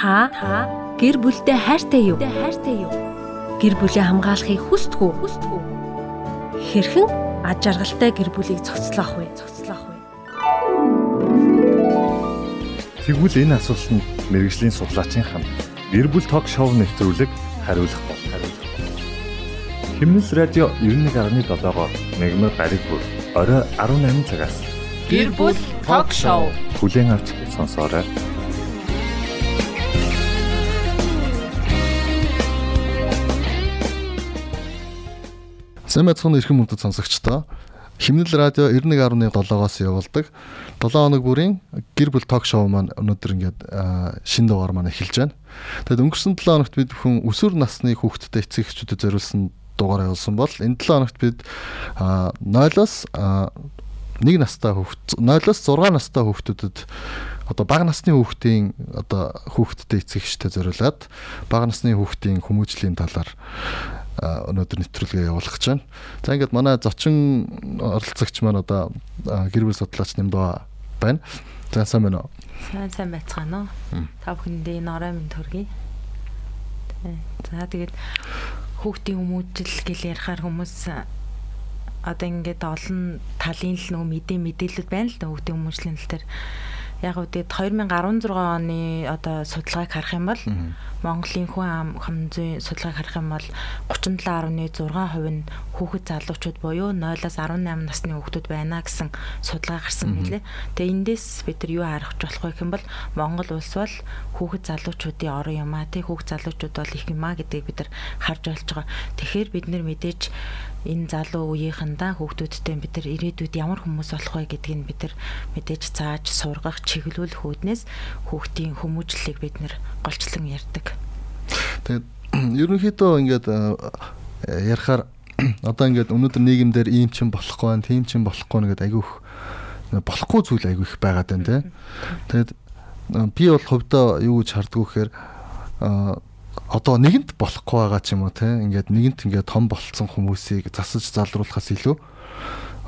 Та гэр бүлдээ хайртай юу? Гэр бүлээ хамгаалахыг хүсдэг үү? Хэрхэн аж аргалтай гэр бүлийг зохицлоох вэ? Зохицлоох вэ? Тэгвэл энэ асуултанд мэрэгжлийн судлаачийн хам гэр бүл ток шоу нэвтрүүлэг хариулах бол хариулах. Химнэс радио 91.7-оор мегмар гариг бүр орой 18 цагаас Гэр бүл ток шоу хүлээн авч сонсоорой. Сайн мэцхан эрхэм мөндөд сонсогчдоо Химнэл радио 91.7-оос явуулдаг 7 хоног бүрийн гэр бүл ток шоу маань өнөөдөр ингээд шин дугаар маань эхэлж байна. Тэгэд өнгөрсөн 7 хоногт бид бүхэн өсвөр насны хүүхдтэй эцэг эхчүүдэд зориулсан дугаар явуулсан бол энэ 7 хоногт бид 0-оос 1 настай хүүхд 0-оос 6 настай хүүхдүүдэд одоо бага насны хүүхдийн одоо хүүхдтэй эцэг эхчтэй зориулаад бага насны хүүхдийн хүмүүжлийн талаар өнөөдөр нэвтрүүлгээ явуулах гэж байна. За ингээд манай зочин оролцогч маань одоо гэр бүл судлаач нэмдөө байна. За сайн байна уу? Сайн сайн байцгаана уу? Та бүхэндээ энэ орой минь төргий. За тэгээд хүүхдийн хүмүүжил гэл ярихаар хүмүүс одоо ингээд олон талын л нөө мэдээ мэдээлэл байна л да хүмүүжлийн тал дээр яг үгүй 2016 оны одоо судалгааг харах юм бол Монголын хүн ам хамзын судалгааг харах юм бол 37.6% нь хүүхэд залуучууд буюу 0-аас 18 насны хүүхдүүд байна гэсэн судалгаа гарсан мөлий. Тэгээ эндээс бид нар юу харах болох вэ гэх юм бол Монгол улс бол хүүхэд залуучуудын орон юм а тий хүүхэд залуучууд бол их юм а гэдгийг бид нар харж болж байгаа. Тэгэхээр бид нар мэдээж энэ залуу үеийнхэндээ хүүхдүүдтэй бид нар ирээдүйд ямар хүмүүс болох вэ гэдгийг бид нар мэдээж зааж сургах, чиглүүлэх үүднээс хүүхдийн хүмүүжлэлийг бид нар голчлон ярьдаг. Тэгээд ерөнхийдөө ингээд ярихаар одоо ингээд өнөөдөр нийгэмдэр ийм ч юм болохгүй байна, тийм ч юм болохгүй нэгэд айгүйх болохгүй зүйл айгүйх байгаад байна те. Тэгээд би бол хувьдаа юу гэж хардггүй гэхээр одоо нэгэнт болохгүй байгаа ч юм уу те. Ингээд нэгэнт ингээд том болцсон хүмүүсийг засаж залруулахаас илүү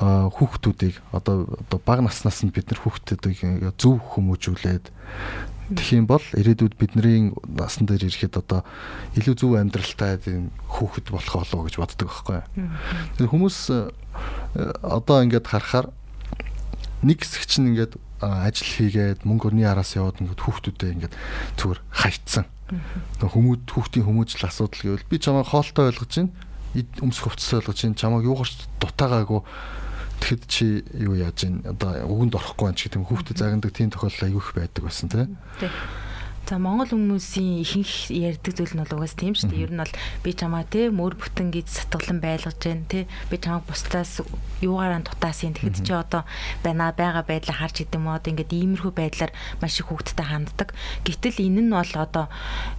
хүүхдүүдийг одоо одоо бага наснаас нь бид нар хүүхдүүдийг зөв хүмүүжүүлээд тэгэх юм бол ирээдүйд бидний насан дээр ирэхэд одоо илүү зөв амьдралтай хүүхэд болох болов гэж боддог байхгүй. Тэгэхээр хүмүүс одоо ингээд харахаар нэг хэсэг чинь ингээд ажил хийгээд мөнгө өрний араас яваад ингээд хүүхдүүдэд ингээд зүгээр хайцсан Хүмүүд хүүхдийн хүмүүжил асуудал гэвэл би чамайг хоолтой ойлгож байна. Өмсөх хувцас ойлгож байна. Чамайг юугаарч дутаагаагүй тэгэхэд чи юу яаж ин одоо өгөнд орохгүй байна ч гэдэг хүүхдэд загнадаг тийм тохиолдол аягүй их байдаг байсан тийм. За Монгол хүмүүсийн ихэнх ярьдаг зүйл нь бол угаас тийм шүү дээ. Ер нь бол би чамаа те мөр бүтэн гэж сатгалан байлгаж байна те. Би чамаа бусдаас юугаараа дутаасан. Тэгэхэд чи одоо байна байгаа байдлаа харж идэм мод ингээд иймэрхүү байдлаар маш их хүүхдтэй ханддаг. Гэтэл энэ нь бол одоо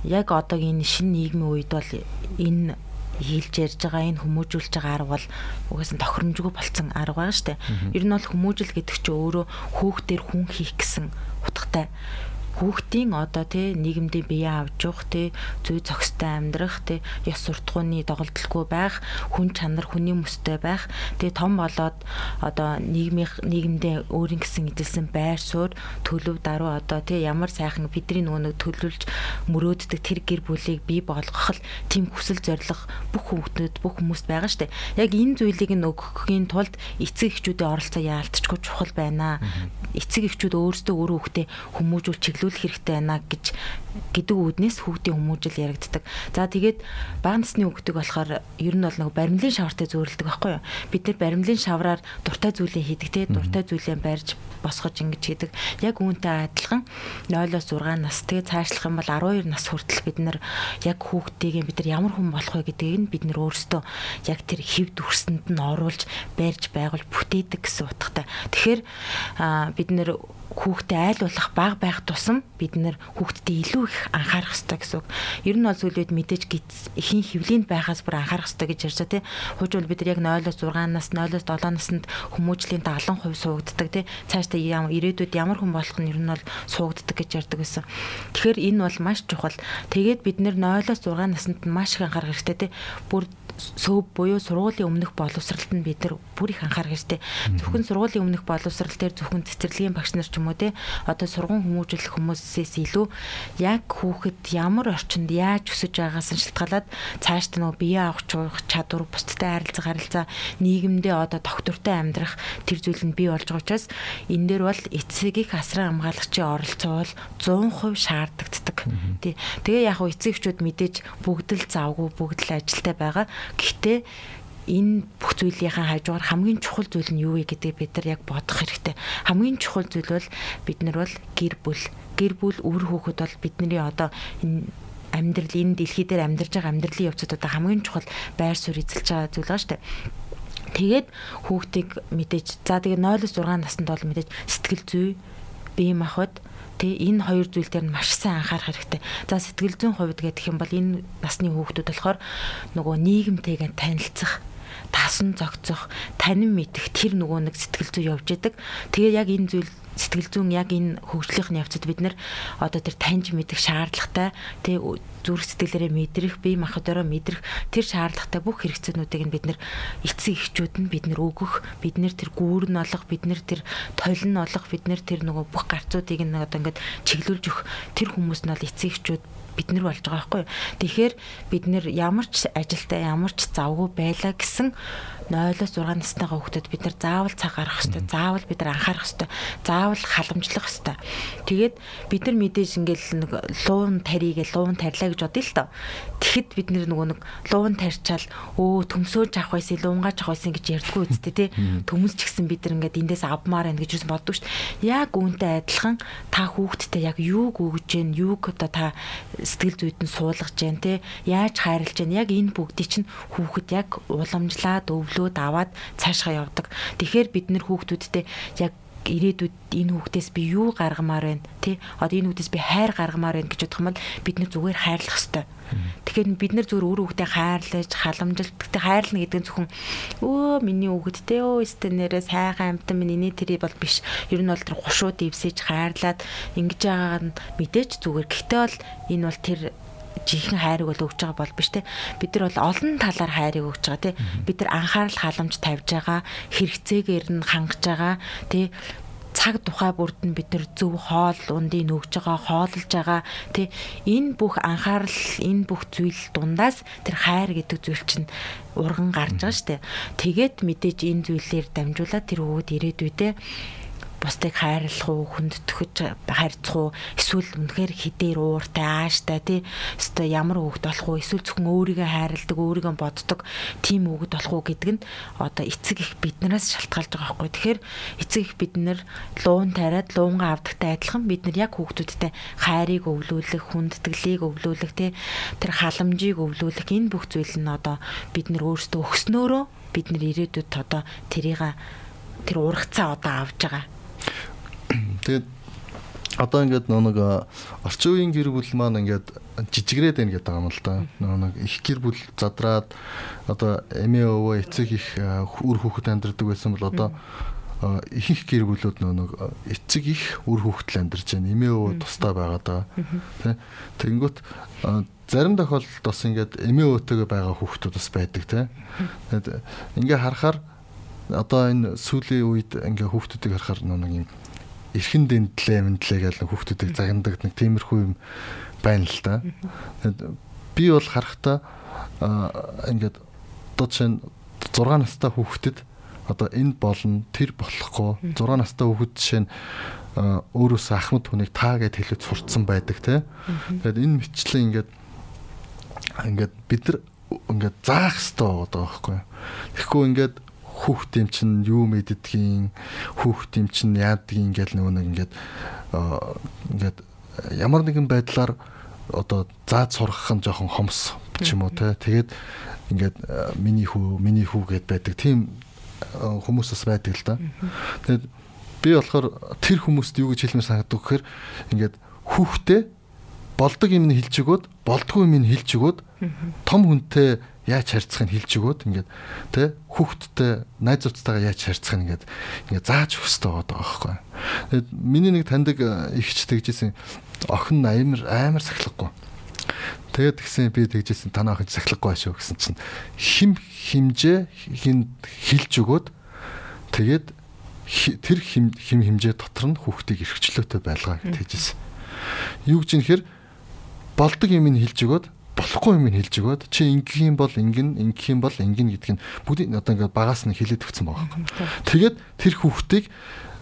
яг одоогийн шинэ нийгмийн үед бол энэ хийлж ярьж байгаа энэ хүмүүжүүлж байгаа арга бол угаасаа тохиромжгүй болцсон арга байгаа шүү дээ. Ер нь бол хүмүүжил гэдэг чинь өөрөө хүүхдээр хүн хийх гэсэн утгатай хүүхдийн одоо тий нийгэмдээ бие авч явах тий зүй зохистой амьдрах тий ёс суртахууны доголдолгүй байх хүн чанар хүний мөстэй байх. Тий том болоод одоо нийгмийн нийгэмдээ өөрийн гэсэн эзэлсэн байр суурь төлөв даруй одоо тий ямар сайхан бидний нөгөө төлөвлөж мөрөөддөг тэр гэр бүлийг бий болгох л тийм хүсэл зориг бүх хүүхдүүд бүх хүмүүст байгаа штэ. Яг энэ зүйлийг нь өгөхийн тулд эцэг эхчүүдийн оролцоо яалтчгүй чухал байна. Эцэг эхчүүд өөрсдөө өөрөө хүүхдээ хүмүүжүүл чиглүүлэх хэрэгтэй байна гэж гэдэг үүднээс хүүхдийн хүмүүжил яригддаг. За тэгээд бага насны хүүхдүүд болохоор ер нь бол нэг баримлын шавартай зөөрөлдөг байхгүй юу? Бид нар баримлын шавраар дуртай зүйлээ хийдэг те дуртай зүйлээ барьж босгож ингэж хийдэг. Яг үүнтэй адилхан 0-оос 6 нас тэгээд цаашлах юм бол 12 нас хүртэл бид нар яг хүүхдтэйгээ бид нар ямар хүн болох вэ гэдгийг нь бид нар өөрсдөө яг тэр хэв дүрсэнд нь оруулж барьж байгуул бүтээдэг гэсэн утгатай. Тэгэхээр бид нэр хүүхдэд айл болох баг байх тусам бид нэр хүүхдэд илүү их анхаарах хэрэгтэй гэсэн үг. Ер нь бол зүйлүүд мэдээж ихийн хөвлөнд байхаас бүр анхаарах хэрэгтэй гэж ярьж байгаа тийм. Хууч бол бид нар яг 0-оос 6 нас, 0-оос 7 наснд хүмүүжлийн 70% суугддаг тийм. Цаашдаа ямар ирээдүйд ямар хүн болох нь ер нь бол суугддаг гэж ярьдаг гэсэн. Тэгэхээр энэ бол маш чухал. Тэгээд бид нэр 0-оос 6 наснд маш их анхаарах хэрэгтэй тийм. Бүр сөөв буюу сургуулийн өмнөх боловсралд нь бид нар бүр их анхаарах хэрэгтэй. Зөвхөн сургуулийн өмнөх боловсрал дээр зөвхөн цэцэрлэгийн багш нар ч юм уу те одоо сургууль хүмүүжүүлэх хүмүүсээс илүү яг хүүхэд ямар орчинд яаж өсөж байгаагаас нь шалтгаалаад цааш та нөгөө бие авах чадвар, бусдтай харилцаа харилцаа нийгэмдээ одоо тогтвортой амьдрах тэр зүйл нь бий болж байгаа учраас энэ дээр бол эцэг их асран хамгаалагчийн оролцоо бол 100% шаардлагддаг. Тий. Тэгээ яг хөө эцэг эхчүүд мэдээж бүгд л завгүй бүгд л ажилтай байгаа. Гэхдээ энэ бүх зүйлийнхаа хажуугаар хамгийн чухал зүйл нь юу вэ гэдгийг бид нар яг бодох хэрэгтэй. Хамгийн чухал зүйл бол бид нар бол гэр бүл. Гэр бүл үр хүүхэд бол бидний одоо энэ амьдрал энэ дэлхий дээр амьдарч байгаа амьдралын явцад одоо хамгийн чухал байр суурь эзэлж байгаа зүйл байгаа шүү дээ. Тэгээд хүүхдийг мэдээж за тэгээ 0-6 наснд бол мэдээж сэтгэл зүй бие махбод тий энэ хоёр зүйл дээр нь маш сайн анхаарах хэрэгтэй. За сэтгэл зүйн хувьд гэх юм бол энэ насны хүүхдүүд болохоор нөгөө нийгэмтэйгээ танилцах тасан зогцох, танин мэдэх тэр нөгөө нэг сэтгэл зүй явж идэг. Тэгээ яг энэ зүйл сэтгэл зүйн яг энэ хөгжлийнхний явцад бид нэр одоо тэр таньж мэдэх шаардлагатай тий зүрх сэтгэлээрээ мэдрэх, бие махбодороо мэдрэх тэр шаардлагатай бүх хэрэгцээнүүдийг нь бид нэр эцэг эхчүүд нь бид нэр өгөх, бид нэр тэр гүүр нь олох, бид нэр тэр тойл нь олох, бид нэр тэр нөгөө бүх гарцуудыг нь одоо ингээд чиглүүлж өгөх тэр хүмүүс нь бол эцэг эхчүүд бид нар болж байгаа байхгүй. Тэгэхээр бид нэр ямар ч ажилтаа ямар ч завгүй байлаа гэсэн 0-6 настайгаа хүүхдэд бид нар заавал цаг гаргах хэрэгтэй. Заавал бид нар анхаарах хэрэгтэй. Заавал халамжлах хэрэгтэй. Тэгээд бид нар мэдээж ингээл нэг луун тарийгээ луун тарилаа гэж бодъё л доо. Тэгэхэд бид нөгөө нэг луун тарьчаал өө төмсөөлж авах байсан, луунгааж авах байсан гэж ярьдггүй үсттэй тий. Төмөс ч гэсэн бид нар ингээд эндээс авмаар байна гэж боддог шүү дээ. Яг үүнтэй адилхан та хүүхдтэй яг юуг өгж гэн, юуг одоо та сэтгэл зүйд нь суулгаж гэн тий. Яаж хайрлаж гэн яг энэ бүгдийг чинь хүүхэд яг уламжлаад өвлөөд аваад цаашгаа явдаг. Тэгэхээр бид нэр хүүхдүүдтэй яг ирээдүйд энэ хүүхдээс би юу гаргамаар байна тий одоо энэ хүүхдээс би хайр гаргамаар байна гэж бодох юм бол бид нэр зүгээр хайрлах хэрэгтэй. Тэгэхээр бид нэр зүгээр өөр хүүхдээ хайрлаж халамжилт гэхдээ хайрлна гэдэг нь зөвхөн өө миний хүүхэдтэй өө стенерээ сайхан амтан минь энэ тэрий бол биш. Ер нь бол тэр хушууд ивсэж хайрлаад ингэж байгаа нь мэдээч зүгээр. Гэхдээ бол энэ бол тэр жинхэнэ хайрыг бол өгч байгаа бол биш те. Бид нар бол олон талаар хайрыг өгч байгаа те. Бид нар анхаарал халамж тавьж байгаа хэрэгцээгээр нь хангаж байгаа те. Цаг тухай бүрд нь бид нар зөв хоол ундыг нөгж байгаа хооллож байгаа тий энэ бүх анхаарал энэ бүх зүйл дундаас тэр хайр гэдэг зүйл чинь урган гарч байгаа штэ. Тэгээд мэдээж энэ зүйлээр дамжуулаад тэр өвөд ирээдүйдээ бусдыг хайрлах уу, хүндэтгэж харьцах уу, эсвэл үнэхээр хідээр ууртай, ааштай тий. Өстой ямар хүүхэд болох уу, эсвэл зөвхөн өөрийгөө хайрладаг, өөрийгөө боддог тийм хүүхэд болох уу гэдэг нь одоо эцэг их биднээс шалтгаалж байгаа байхгүй. Тэгэхээр эцэг их бид нэр луун тариад луунгаа авдагтай адилхан бид нар яг хүүхдүүдтэй хайрыг өвлүүлэх, хүндэтгэлийг өвлүүлэх тий. Тэр халамжийг өвлүүлэх энэ бүх зүйл нь одоо бид нар өөрсдөө өгснөөрөө бид нар ирээдүйд одоо тэрийг тэр ургацаа одоо авж байгаа Тэгээд одоо ингээд нэг орчин үеийн гэр бүл маань ингээд жижигрээд байна гэдэг юм л да. Нэг их гэр бүл задраад одоо эмээ өвөө эцэг их үр хүүхэд амьдардаг байсан бол одоо ихэнх гэр бүлүүд нэг эцэг их үр хүүхэд амьдарч байна. Эмээ өвөө тустай байгаад байгаа. Тэ. Тэнгүүт зарим тохиолдолд бас ингээд эмээ өвөөтэйгээ байгаа хүүхдүүд бас байдаг те. Тэгээд ингээ харахаар одоо энэ сүүлийн үед ингээ хүүхдүүдийг харахаар нэг юм эрхэн дэндлээ мэндлээ гэж хүүхдүүдийг загнадаг нэг тиймэрхүү юм байна л да. Би бол харахтаа ингээд одоо чинь 6 настай хүүхдэд одоо энэ болно тэр болохгүй 6 настай хүүхэд жишээ нь өөрөөсөө ахмад хүнийг таа гэд хэлээд сурцсан байдаг те. Тэгэхээр энэ мэтчлэн ингээд ингээд бид нар ингээд заах хэрэгтэй байгаа байхгүй. Тэгэхгүй ингээд хүүхд юм чинь юу мэддгийн хүүхд юм чинь яадгийн ингээл нөгөө нэг ингээд ингээд ямар нэгэн байдлаар одоо заад сургах нь жоохон хомс ч юм уу те тэгээд ингээд миний хүү миний хүү гэд байдаг. Тийм хүмүүсээс байдаг л да. Тэгээд би болохоор тэр хүмүүст юу гэж хэлмээр санагдав гэхээр ингээд хүүхдээ болдог юм нь хэлж өгөөд болдгүй юм нь хэлж өгөөд том хүнтэй яаж харьцахыг хэлж өгөөд ингээд тэ хүүхдтэй найз зуцтайгаа яаж харьцах нь ингээд ингээд зааж өгсөй байгаа байхгүй. Тэгээд миний нэг таньдаг ихч тэгжсэн охин амар амар сахилахгүй. Тэгээд тэгсэн би тэгжсэн танаа охин сахилахгүй шүү гэсэн чинь хим химжээ хин хилж өгөөд тэгээд тэр хим хим химжээ дотор нь хүүхдийг эрхчлөөтэй байлгаа гэж хэлжсэн. Юу гэж нэхэр болдог юм ин хилж өгөөд болохгүй юм ин хилж өгөөд чи юм бол ингэн юм бол ингэн гэдг нь бүгдийг одоо ингээд багаас нь хилээд өгсөн байгаа юм. Тэгээд тэр хүүхдийг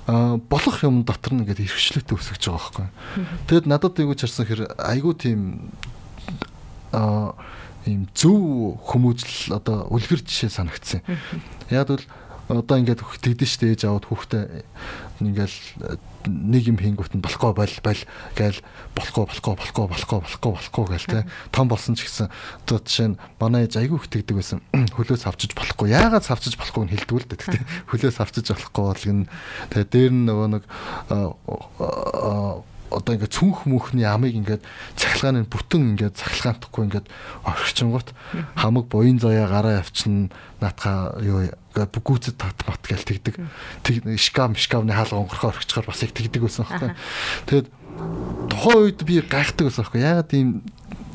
болох юм дотор нь ингээд эрхчлөөтэй өсгөж байгаа байхгүй. Тэгэд надад юу гэж харсан хэр айгүй тийм а ийм зөв хүмүүжил одоо үлгэр жишээ санагдсан. Яг бол одоо ингээд тэгдэж штэ ээж аваад хүүхдээ ингээл нэг юм хийнгүүт нь болохгүй бол бол гээл болохгүй болохгүй болохгүй болохгүй болохгүй болохгүй гээл те. Том болсон ч гэсэн одоо жишээ нь манай ээж айгүй их тэгдэг байсан. Хөлөөс авчиж болохгүй. Яагаад авчиж болохгүй нь хэлдэг л дээ. Те хөлөөс авчиж болохгүй бол гин тэгээ дээр нь нөгөө нэг одоо ингээд цүнх мөнхний амыг ингээд цахилгааны бүтэн ингээд цахилгаантахгүй ингээд орхичингууд хамаг буян заяа гараа явчихна. Наатха юу ингээд гүцэд татмат гээл тэгдэг. Тэг шкам шкамны хаалга онгорхоо орхичгаар бас их тэгдэг байсан байхгүй тэгэд тухайн үед би гайхдаг байсан байхгүй ягаад ийм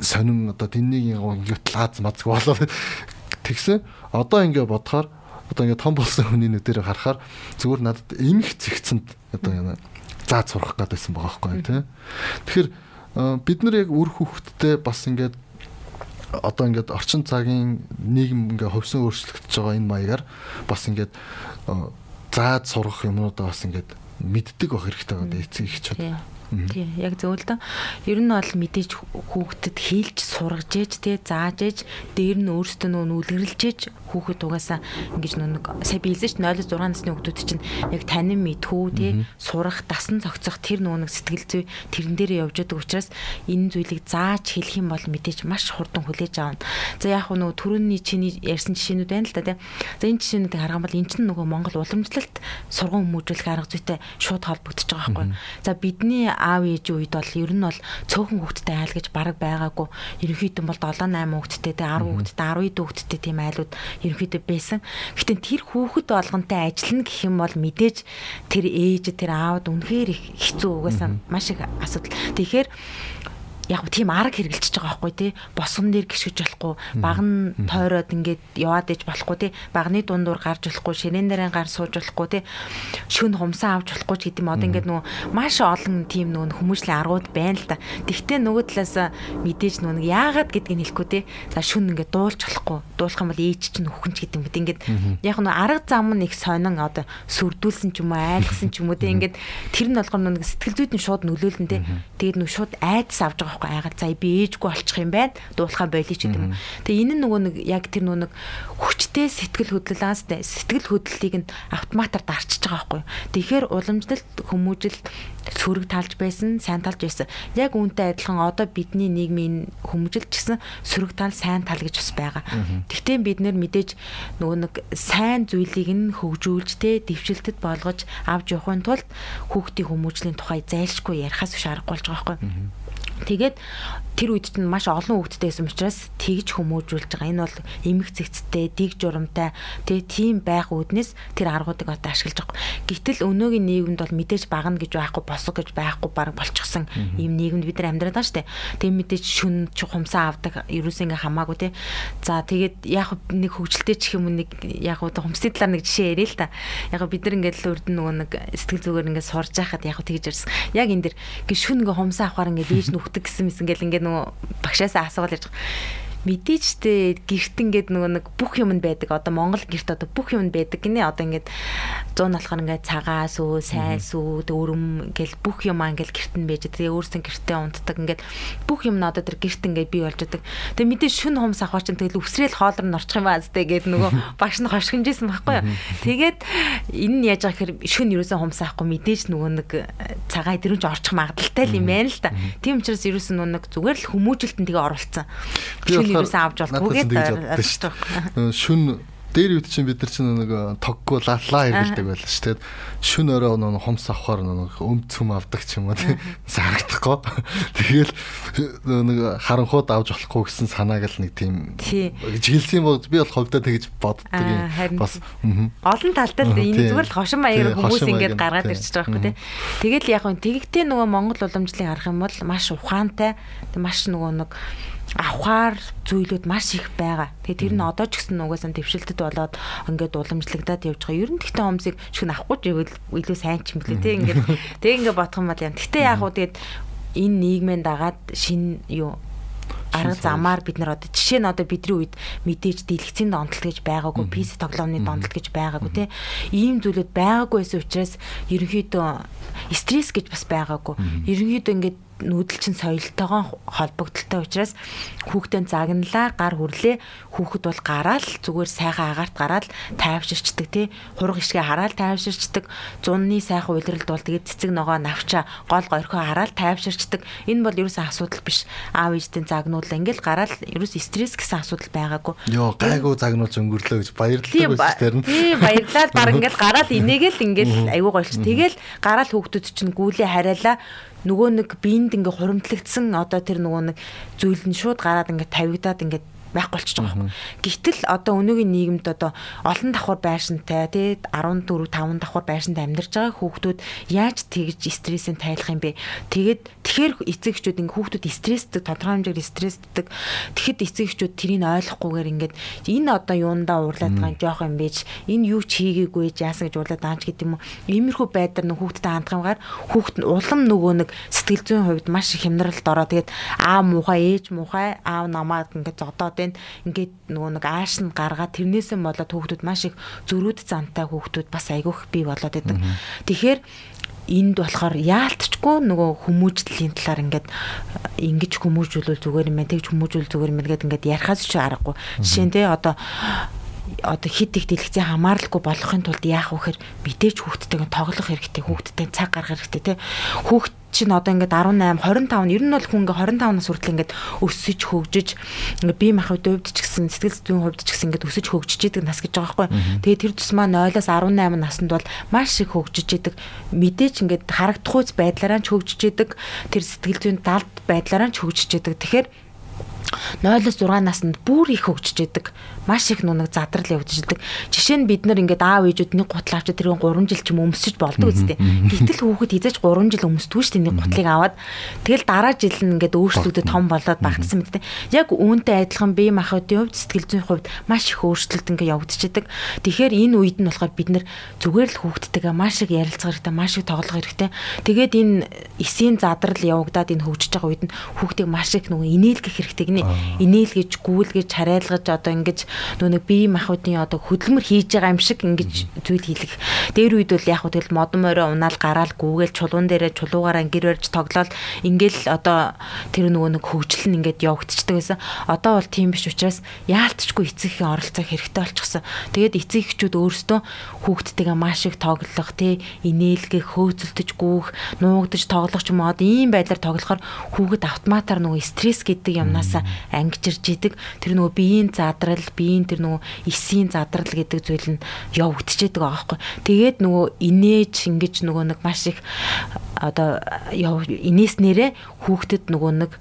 сонин одоо тэннийг ингээд лааз мацг болоо тэгсэн. Одоо ингээд бодохоор одоо ингээд том болсон хүний нүдээр харахаар зүгээр надад эмх зэгцэнд одоо зааж сурах гэдсэн байгаа байхгүй тий. Тэгэхээр бид нар яг үр хүүхдтэй бас ингээд одоо ингээд орчин цагийн нийгэм ингээ ховсон өөрчлөгдөж байгаа энэ маягаар бас ингээд зааж сурах юмнуудаа бас ингээд мэддэг байх хэрэгтэй байгаа эцэг эхчүүд. Тийм яг зөв л доо. Ер нь бол мэдээж хүүхдэд хийлж сургаж ээж те зааж ээж дээр нь өөртөө нөө үлгэрлж ээж хүүхэд угаасаа ингэж нэг сая биелсэн ш 0-6 насны хүүхдүүд чинь яг танин мэдхүү те сурах дасан цогцох тэр нөө нэг сэтгэл зүй тэрэн дээр явж байгаа учраас энэ зүйлийг зааж хэлэх юм бол мэдээж маш хурдан хүлээж авна. За яг нөө түрүүний чиний ярьсан жишээнүүд байна л да те. За энэ жишээнүүдийг харах юм бол эн чинь нөгөө Монгол уламжлалт сургууль хүмүүжүүлэх арга зүйтэй шууд холбогдож байгаа байхгүй. За бидний аав ээжийн үед бол ер нь бол цөөхөн хүүхдтэй айл гэж бараг байгаагүй. Ерөнхийдөө бол 7 8 хүүхдтэй те 10 хүүхдтэй 12 хүүхдтэй тийм айлууд ерөнхийдөө байсан. Гэхдээ тэр хүүхэд болгонтэй ажиллана гэх юм бол мэдээж тэр ээж тэр аавд үнэхээр их хэцүү угаасаа маш их асуудал. Тэгэхээр яг тийм арга хэрглэж байгаа байхгүй тий. Босгон дээр гიშгэж болохгүй. Баг нь тойроод ингээд яваад иж болохгүй тий. Багны дундуур гарч болохгүй ширээн дээрээ гар сууж болохгүй тий. Шүн хумсаа авч болохгүй ч гэдэг юм одоо ингээд нөгөө маш олон тийм нөгөө хүмүүжлийн аргууд байна л та тэгтээ нөгөө талаас мэдээж нөгөө яагаад гэдгийг хэлэхгүй тий. За шүн ингээд дуулж болохгүй. Дуулах юм бол ээж чинь хөхөн ч гэдэг. Юм бид ингээд яг нөгөө арга зам нь их сонин одоо сүрдүүлсэн ч юм уу айлгсан ч юм уу тий. Ингээд тэр нь болгоно нөгөө сэтгэл зүйд нь шууд нөлөөлнө тий. Тэгээд нөгөө шууд айдас авч байгаа байхгүй айгаад за би ээжгүй олчих юм байна дуулахаа болий ч гэдэг юм. Тэгээ энэ нь нөгөө нэг яг тэр нөгөө нэг хүчтэй сэтгэл хөдлөлөөс сэтгэл хөдлөлийг нь автоматар дарчиж байгаа байхгүй. Тэгэхээр уламжлалт хүмүүжил сөрөг талж байсан, сайн талж байсан. Яг үүнтэй адилхан одоо бидний нийгмийн хүмүүжилч гэсэн сөрөг тал, сайн тал гэж бас байгаа. Тэгтээ бид нэр мэдээж нөгөө нэг сайн зүйлийг нь хөгжүүлж тэ дэвшилтэд болгож авч явахын тулд хүүхдийн хүмүүжлийн тухай зайлшгүй ярихаас биш аргагүй болж байгаа байхгүй. Тэгээд тэр үед чинь маш олон хүүхэдтэй байсан учраас тэгж хүмүүжүүлж байгаа. Энэ бол эмх цэгцтэй, дэг журамтай тэгээ тийм байх үүднээс тэр аргуудыг одоо ашиглаж байгаа. Гэтэл өнөөгийн нийгэмд бол мэдээж багна гэж байхгүй, босго гэж байхгүй баг болчихсон ийм нийгэмд бид нар амьдраад дээ. Тэгээ мэдээж шүн хумсаа авдаг ерөөс ингээ хамаагүй те. За тэгээд яг нэг хөвгөлтэй ч юм нэг яг одоо хумсны талаар нэг жишээ яриа л та. Яг бид нар ингээд л урд нөгөө нэг сэтгэл зүгээр ингээд сурж байхад яг тэгж ярьсан. Яг энэ дэр гээ шүн ингээ хумсаа авахаар ингээ бийж нүхдэг гэсэн мэсэн гэл ингээ нөгөө багшаасаа асуувал ярьж мэдээж те гэрт ингээд нөгөө нэг бүх юм байдаг. Одоо Монгол гэрт одоо бүх юм байдаг гинэ. Одоо ингээд 100 болохоор ингээд цагаа сүү, сайн сүү, өрөм гэл бүх юм ингээд гэрт нь байж. Тэгээ өөрсдөө гэртээ унтдаг ингээд бүх юм нь одоо тэр гэрт ингээд бий болж байгаа. Тэгээ мэдээж шүн хумс авах чинь тэгэл үсрээл хоолор нь орчих юм баа зү гээд нөгөө багш нь хошгинжсэн байхгүй юу. Тэгээд энэ нь яаж байгаа гэхээр шүн юусэн хумс авахгүй мэдээж нөгөө нэг цагаа дөрөнч орчих магадaltaй юм байна л та. Тийм учраас юусэн нөгөө нэг зүгээр л хүмүүжилтэн тэгээ оруулсан. Шүн юусэн авч болтгүйгээд шүн дээр үед чинь бид нар чинь нэг тоггүй лалаа хэргэлдэг байлаа шүү дээ. Шүн өрөө нэг хумс авахаар нэг өмд цөм авдаг ч юм уу тийм харагдахгүй. Тэгэл нэг харанхууд авч болохгүй гэсэн санааг л нэг тийм жигэлсэн бол би бол ховдоо тэгж боддог юм. Бас олон талтай л энэ зүгээр л хошин маягаар хүмүүс ингэж гаргаад ирчихэж байгаа байхгүй тийм. Тэгэл яг нь тэгэгтэй нөгөө Монгол уламжлалыг харах юм бол маш ухаантай. Маш нөгөө нэг авахаар зүйлүүд маш их байгаа. Тэгээ тэр нь одоо ч гэсэн угаасаа төвшөлтөд болоод ингээд уламжлагдаад явж байгаа. Ер нь тэгтээ хомсыг шиг авахгүй ч ивэл илүү сайн ч юм блэ тий ингээд тэг ингээд бодох юм бол юм. Тэгтээ яг уу тэгээд энэ нийгмийн дагаад шин юу арга замаар бид нар одоо жишээ нь одоо бидний үед мэдээж дэлгэцийн донтолт гэж байгаагүй PC тоглоомны донтолт гэж байгаагүй тий ийм зүйлүүд байгаагүй байсан учраас ерөнхийдөө стресс гэж бас байгаагүй. Ерөнхийдөө ингээд нүүдэлчин соёлтойгоо холбогдолтой учраас хүүхдээ загналаа гар хүрлээ. Хүүхэд бол гараал зүгээр сайхан агаарт гараал тайвширчдаг тий. Хург ишгээ хараал тайвширчдаг. Зунны сайхан уйлралд бол тэгээд цэцэг ногоо навчаа гол горхоо хараал тайвширчдаг. Энэ бол ерөөсөн асуудал биш. Аав ээжтэй загнуулаа ингээл гараал ерөөс стресс гэсэн асуудал байгаагүй. Ёо гайгүй загнуулж өнгөрлөө гэж баярлалаа байсан тэр нь. тий баярлалаа. Баг ингээл гараал инээгээл ингээл аюу гойлч тэгэл гараал хүүхдүүд чинь гүйлээ хараалаа нөгөө нэг биеинд ингээ хуримтлагдсан. Одоо тэр нөгөө нэг зүйл нь шууд гараад ингээ тавигдаад ингээ байхгүй болчихж байгаа юм. Гэвтэл одоо өнөөгийн нийгэмд одоо олон давхар байшинтай тий 14 5 давхар байшинд амьдарч байгаа хүүхдүүд яаж тэгж стрессийн тайлах юм бэ? Тэгээд тэгэхээр эцэгчүүд ингээ хүүхдүүд стресстэй тодорхой хэмжээгээр стресстэй. Тэгэхэд эцэгчүүд тэрийг ойлгохгүйгээр ингээд энэ одоо юундаа уурлаад байгаа жоох юм бэж энэ юу ч хийгээгүй яасан гэж уурлаад байгаа ч гэдэг юм уу. Иймэрхүү байдлаар нөх хүүхдтэй хандхамгаар хүүхд нь улам нөгөө нэг сэтгэл зүйн хувьд маш их хямдралд ороо. Тэгээд аа муухай ээж муухай аав намаад ингээд зодоод байна. Ингээд нөгөө нэг ааш нь гаргаад тэрнээсээ болоод хүүхдүүд маш их зөрүүд зантай хүүхдүүд бас айгүйх бий болоод байдаг. Тэгэхээр энд болохоор яалтчгүй нөгөө хүмүүжлийн талаар ингээд ингэж хүмүүжүүлвэл зүгээр юм байна тэгж хүмүүжүүл зүгээр юм гээд ингээд ярихаас ч аргагүй. Жишээ нь те одоо одоо хит их дэлгэцээ хамааралгүй болохын тулд яах вэ гэхээр мэдээж хүүхдтэйгээ тоглох хэрэгтэй хүүхдтэй цаг гаргах хэрэгтэй те хүүхд чинь одоо ингээд 18 25 ер нь бол хүн ингээд 25 нас хүртэл ингээд өсөж хөгжиж ингээд бие махбод хувьд ч гэсэн сэтгэл зүйн хувьд ч гэсэн ингээд өсөж хөгжиж идэг нас гэж байгаа байхгүй. Тэгээ тэр тусмаа 0-аас 18 наснд бол маш их хөгжиж идэг. Мэдээч ингээд харагдахуйц байдлаараа ч хөгжиж идэг. Тэр сэтгэл зүйн далд байдлаараа ч хөгжиж идэг. Тэгэхээр 0-6 наснд бүр их хөгжиж идэг маш их нүг задрал явж идэг. Жишээ нь бид нар ингээд аав ээжүүд нэг гутал авчид тэрийн 3 жил ч юм өмсөж болдог үстэй. Гэтэл хүүхэд хизээж 3 жил өмсдгүй шүү дээ нэг гутлыг аваад. Тэгэл дараа жил нь ингээд өөрчлөгдөд том болоод багтсан мэт. Яг үүнтэй адилхан бие махбодын хувьд сэтгэл зүйн хувьд маш их өөрчлөлт ингээд явагдчихэдэг. Тэгэхээр энэ үед нь болохоор бид нар зүгээр л хүүхдтэйгээ маш их ярилцах хэрэгтэй, маш их тоглох хэрэгтэй. Тэгээд энэ эсийн задрал явагдаад энэ хөгжиж байгаа үед нь хүүхдийг маш их нөгөө инээлгэх хэрэгтэй гинэ. Инээлгэж, гүйлгэж, харайлгаж одоо ингэж нөө нэг бие махбодын одоо хөдөлмөр хийж байгаа юм шиг ингэж зүйл хийлэх. Дээр үед бол яг хөө тэгэл модон морой унаал гараал гүүгээл чулуун дээрээ чулуугаараа гэр барьж тоглоал ингээл одоо тэр нөгөө нэг хөгжил нь ингээд явагдчихдаг байсан. Одоо бол тийм биш учраас яалтчгүй эцэгхийн оролцоо хэрэгтэй болчихсон. Тэгээд эцэг эхчүүд өөрсдөө хүүхдтэйгээ маш их тоглох тий инээлгэх хөөцөлдөж гүүх нуугдаж тоглох ч юм уу ийм байдлаар тоглохоор хүүхэд автоматар нөгөө стресс гэдэг юмнаас ангижирж идэг. Тэр нөгөө биеийн задрал, бие биеийн тэр нөгөө эсийн задрал гэдэг зүйл нь явагдчихэдэг байгаа байхгүй. Тэгээд нөгөө инээж ингэж нөгөө нэг маш их одоо инээснээрээ хүүхдэд нөгөө нэг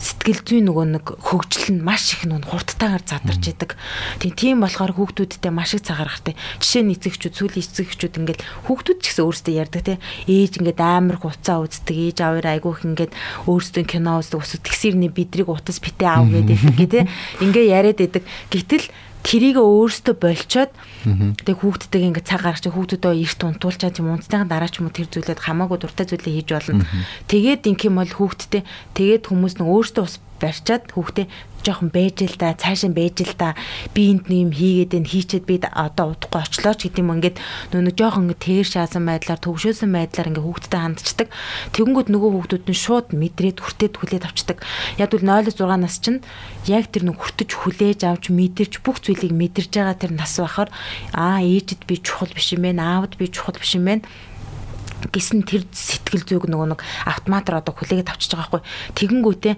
сэтгэл зүйн нөгөө нэг хөгжил нь маш их нүн хурдтайгаар задарч идэг. Тийм тийм болохоор хүүхдүүдтэй маш их цагаар гартай. Жишээ нь эцэгчүүд, сүүлийн эцэгчүүд ингээд хүүхдүүд ч гэсэн өөрсдөө ярьдаг те. Ээж ингээд амар хуцаа үздэг, ээж аваар айгүйх ингээд өөрсдөө кино үздэг, ус тэгсэрний бидрийг утас битээ аав гэдэг те. Ингээ яриад идэг. Гэтэл тэрийг өөрөөсөө болчоод тэг хүүхдтэйг ингээ цаг гаргаж хүүхдүүдөө эрт унтуулчаад юм унцныхаа дараа ч юм уу тэр зүйлээд хамаагүй дуртай зүйлээ хийж болно. Тэгээд ингэх юм бол хүүхдтэй тэгээд хүмүүс нэг өөрөөсөө бас барьчаад хүүхдээ жоохон байж л да цаашаа байж л да би энд нэм хийгээд энэ хийчээд би одоо удахгүй очлоо ч гэдэг юм ингээд нөгөө жоохон тэр шаасан байдлаар төвшөөсөн байдлаар ингээд хүүхдтэй хандчихдаг. Тэгэнгүүт нөгөө хүүхдүүд нь шууд мэдрээд хүртээд хүлээд авчдаг. Яг үл 0-6 нас чинь яг тэр нэг хүртэж хүлээж авч мэдэрч бүх зүйлийг мэдэрж байгаа тэр нас байхаар аа ээжэд би чухал биш юм байна аавд би чухал биш юм байна гэсэн тэр сэтгэл зүйг нөгөө нэг автоматар одоо хүлээгээд авчиж байгаа хгүй тэгэнгүүтээ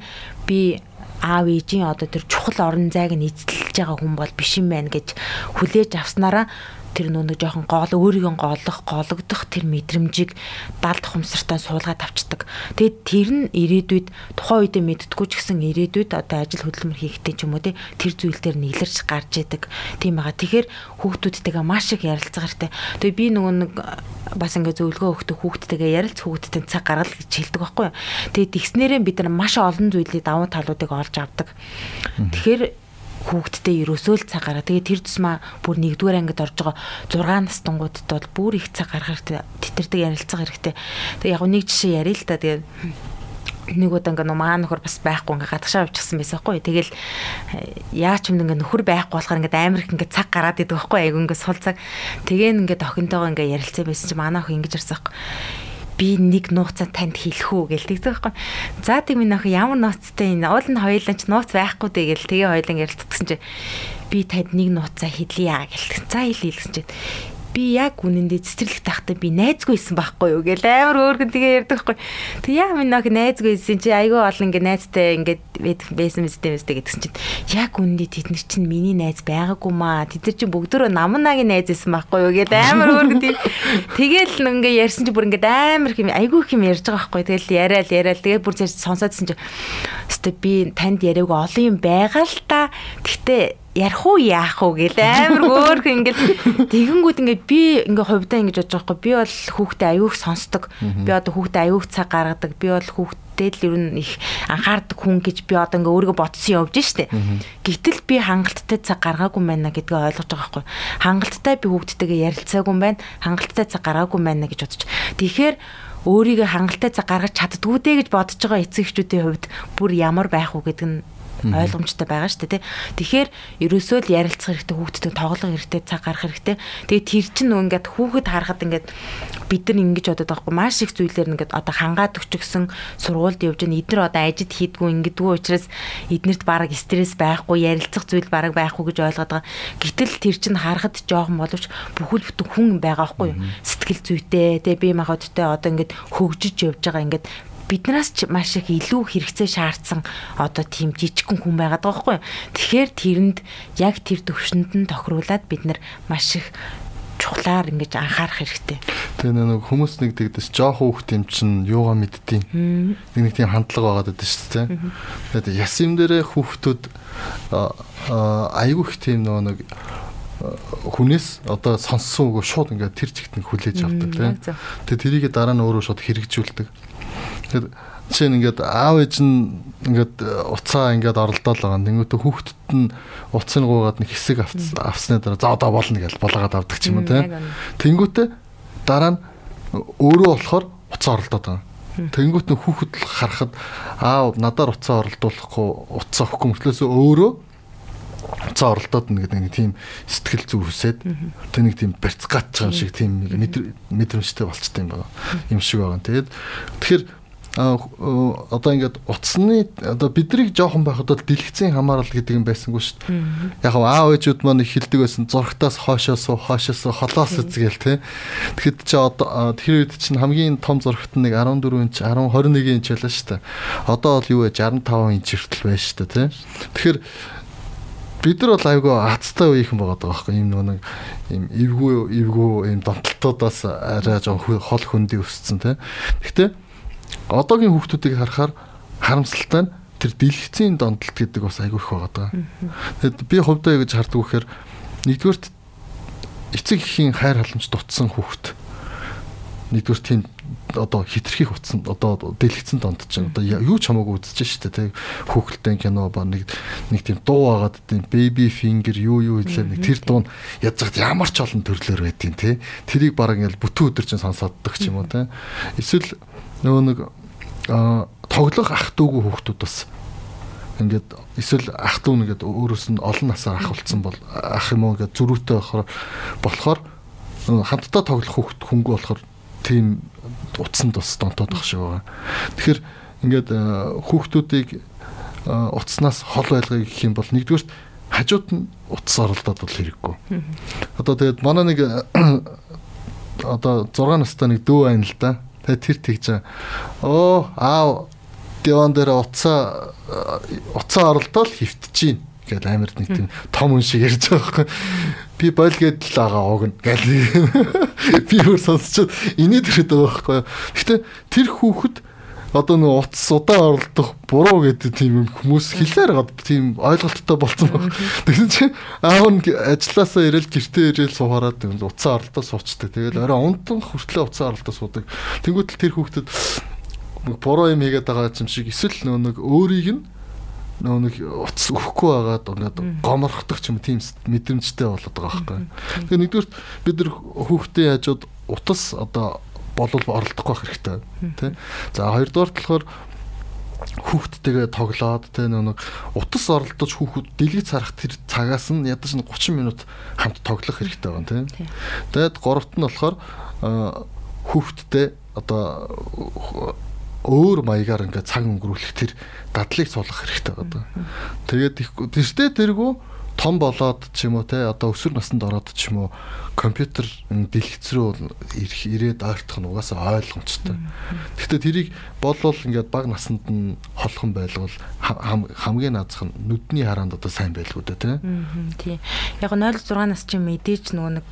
би аав ээжийн одоо тэр чухал орон зайг нь эзэлж байгаа хүн бол биш юм байна гэж хүлээж авснараа тэр нөгөө жоохон гол өөрийгөө голох, гологдох тэр мэдрэмжийг далд хумсартаа суулгаад авчдаг. Тэгээд тэр нь ирээдүйд тухайн үедээ мэддггүй ч гэсэн ирээдүйд одоо ажил хөдөлмөр хийхдээ ч юм уу тэр зүйл дээр нийлэрч гарч идэг. Тийм байгаа. Тэгэхээр хүүхдүүдтэйгээ маш их ярилцах хэрэгтэй. Тэгээд би нөгөө нэг бас ингээ зөвлөгөө өгдөг хүүхдтэйгээ ярилц хүүхдтэй цаг гаргал гэж хэлдэг байхгүй. Тэгээд тэгснээрээ бид нар маш олон зүйлийг давуу талуудыг олж авдаг. Тэгэхээр хүүхдтэй ерөөсөө л цаг гараа. Тэгээ тэр тусмаа бүр нэгдүгээр ангид орж байгаа 6 настангуудад бол бүр их цаг гаргах хэрэгтэй. Тэтэрдэг ярилцах хэрэгтэй. Тэгээ яг нэг жишээ ярил л да. Тэгээ нэг удаа ингээ нумаа нөхөр бас байхгүй ингээ гадагшаа авчихсан байсан хгүй. Тэгэл э, яач юм ингээ нөхөр байхгүй болохоор ингээ амар их ингээ цаг гараад идэг байхгүй. Айгу ингээ сул цаг. Тэгээ ингээ охинтойгоо ингээ ярилцсан байсан чи манай охин ингэж ирсэн хгүй би нэг нууцаа танд хэлэх үү гэлдэг зөөхгүй. За тийм минь ах ямар нууцтай энэ уул нь хоёулаа ч нууц байхгүй тэгэл тэгээ хоёулаа ярилцсан чи би танд нэг нууцаа хэлье гэлдэг. За хэл хэлсэн чи би яг үнэндээ цэцэрлэг тахтай би найзгүй исэн байхгүй юу гэл амар өөргөн тэгээ ярьдаг байхгүй. Тэг яа минь нэг найзгүй исэн чи айгүй олон ингээ найзтай ингээд байсан мэт мэт гэдгсэн чинь яг үнэндээ тэд нар чинь миний найз байгаагүй маа. Тэд нар чинь бүгдөө намнагийн найз исэн байхгүй юу гэл амар өөргөн тэгэл ингээ ярьсан чи бүр ингээд амар хэм айгүй хэм ярьж байгаа байхгүй. Тэгэл яриад яриад тэгээ бүр сонсоодсэн чи өстө би танд яриаг олон юм байгаа л та. Гэхдээ ярих уу яах уу гэл? Амар хөөх ингээл. Тэгэнгүүт ингээд би ингээ хувьдаа ингэж бодож байгаа хгүй би бол хүүхдээ аюух сонсдог. Би одоо хүүхдээ аюух цаг гаргадаг. Би бол хүүхдээ л ер нь их анхаардаг хүн гэж би одоо ингээ өөрийгөө ботсон явж штэ гэтэл би хангалттай цаг гаргаагүй байна гэдгээ ойлгож байгаа хгүй хангалттай би хүүхдтэйгээ ярилцаагүй байна. Хангалттай цаг гаргаагүй байна гэж бодож тэгэхээр өөрийгөө хангалттай цаг гаргаж чаддгүй дээ гэж бодож байгаа эцэг эхчүүдийн хувьд бүр ямар байх уу гэдэг нь ойлгомжтой байгаа шүү дээ тий. Тэгэхээр ерөөсөө л ярилцах хэрэгтэй хүүхдтэй тоглох хэрэгтэй цаг гарах хэрэгтэй. Тэгээд тэр чинь ингээд хүүхэд харахад ингээд бид нар ингэж бодоод байгаа хгүй маш их зүйлээр ингээд одоо хангаад өчгсөн сургуульд явж байгаа эднэр одоо ажид хийдгүү ингэдэггүй учраас эднэрт бараг стресс байхгүй ярилцах зүйл бараг байхгүй гэж ойлгоод байгаа. Гэтэл тэр чинь харахад жоохон боловч бүхэл бүтэн хүн байгаа хгүй сэтгэл зүйтэй тий бие махбодтой одоо ингээд хөгжиж явж байгаа ингээд биднээс ч маш их илүү хэрэгцээ шаардсан одоо тийм жижигхэн хүн байгаад байгаа байхгүй. Тэгэхээр тэрэнд яг тэр төвшөнд нь тохируулаад бид нар маш их чухлаар ингэж анхаарах хэрэгтэй. Тэгээ нэг хүмүүс нэг тэгдэс жоох хүүхд юм чин юугаа мэддэм. Нэг нэг тийм хандлага байгаад байдаг шүү дээ. Тэгээд яс юм дээрээ хүүхдүүд айгүй их тийм нөгөө нэг хүнээс одоо сонссон үгөө шууд ингээд тэр чигт нь хүлээж авдаг тийм. Тэгээ тэрийг дараа нь өөрөө шууд хэрэгжүүлдэг. Тэгэхээр жишээ нь ингээд аав ээж нь ингээд уцаа ингээд оролдоол байгаа. Тэнгүүтээ хүүхдэд нь уцыг гуугаад нэг хэсэг авсны дараа за одоо болно гэж булаагаад авдаг ч юм уу тийм. Тэнгүүтээ дараа нь өөрөө болохоор уцаа оролдоод байгаа. Тэнгүүт нь хүүхэд л харахад аав надаар уцаа оролдуулахгүй уцаа өгөхгүй мөртлөөсөө өөрөө уцаа оролдоод нэг нэг тийм сэтгэл зүй хүсээд тэг нэг тийм барьцгаат байгаа шиг тийм мэдрэмжтэй болчтой юм байна. Юм шиг байгаа. Тэгээд тэгэхээр одоо ингээд утасны одоо бидрийг жоохон байхад бол дэлгэцийн хамаарал гэдэг юм байсангүй шүү дээ. Яг аав ээжүүд маань хэлдэг байсан зургатаас хоошоос хоошоос холоос үзгээл те. Тэгэхэд чи одоо тэр үед чинь хамгийн том зургат нь нэг 14 инч 10 21 инч байлаа шүү дээ. Одоо бол юу вэ 65 инч хүртэл байна шүү дээ те. Тэгэхээр бид нар бол айгүй хацтай үеийнхэн байгаа байхгүй юм нэг юм эвгүй эвгүй юм донтолтоодоос арай жоохон хол хөндөй өссөн те. Гэхдээ одоогийн хүүхдүүдийг харахаар харамсалтай нь тэр дэлгэцийн донтолт гэдэг бас айгүй их байгаа. Тэгэд би хувьдаа гэж харддаг вэхээр нэгдүгürt эцэг эхийн хайр халамж дутсан хүүхд нэгдүгээр тийм одоо хитрхийх утсан одоо дэлгэцэн донд чинь одоо юу ч хамаагүй үзэж штэ тэг хүүхэлтэй кино ба нэг нэг тийм дуу агаад тийм baby finger юу юу хэлээ нэг тэр дуу ядж хад ямар ч олон төрлөөр байдیں۔ те тэрийг баг ингээл бүтэн өдөр чинь сонсооддаг ч юм уу те эсвэл нөгөө нэг тоглох ах дүүгүй хүүхдүүд бас ингээд эсвэл ах дүү нэгэд өөрөөс нь олон насаар ахвалцсан бол ах юм уу ингээд зөрүүтэй болохоор болохоор хамтдаа тоглох хүүхд хөнгө болохоор тийм утсанд бас донтоод байх шиг байгаа. Тэгэхээр ингээд хүүхдүүдийг утаснаас хол байлгыг гэх юм бол нэгдүгээр хажууд нь утас оролдоод бол хэрэггүй. Одоо тэгээд манай нэг одоо 6 настай нэг дүү байна л да Тэгээ тэр тэгж оо аав диван дээр уцаа уцаа оролдоод хөвтөж гин гэдэг амар нэг тийм том хүн шиг ярьж байгаа байхгүй. Би бойл гэдэл байгаа огно гэл. Би өөр сонсчод инээд ирэхэд байгаа байхгүй. Гэхдээ тэр хүүхэд одоо нэг утас удаан оролдох буруу гэдэг тийм хүмүүс хэлээр гад тийм ойлголттой болсон баг. Тэгсэн чинь аав нь ажилласаа ирэл гэртээ ирэл суугаад утасаа оролдоо суучдаг. Тэгэл орой унтан хүртлээ утасаа оролдоо суудаг. Тэнгүүтэл тэр хүүхдэд буруу юм хийгээд байгаа юм шиг эсвэл нөө нэг өөрийг нь нөө нэг утас өгөхгүй байгаад ингээд гоморхдог ч юм тийм мэдрэмжтэй болоод байгаа байхгүй. Тэгээ нэгдүгээр бид нар хүүхдээ яажууд утас одоо болов оролдохгүй хэрэгтэй тий. За хоёрдугаар болохоор хүүхдтэйгээ тоглоод тэ нэг утас оролдож хүүхэд дэлгэж сарах тэр цагаас нь ядаж нь 30 минут хамт тоглох хэрэгтэй байна тийм. Тэгээд гуравт нь болохоор хүүхдтэй одоо өөр маягаар ингээд цаг өнгөрүүлэх тэр дадлыг суулгах хэрэгтэй байна. Тэгээд тэртээ тэргүү том болоод ч юм уу те одоо өсвөр наснд ороод ч юм уу компьютер дэлгэц рүү ирэх ирээд ойртох нь угаасаа ойлгомжтой. Гэхдээ тэрийг болвол ингээд баг насанд нь холхон байлгал хамгийн наазах нь нүдний хараанд одоо сайн байлгүй дээ тий. Яг 0-6 нас чинь мэдээж нөгөө нэг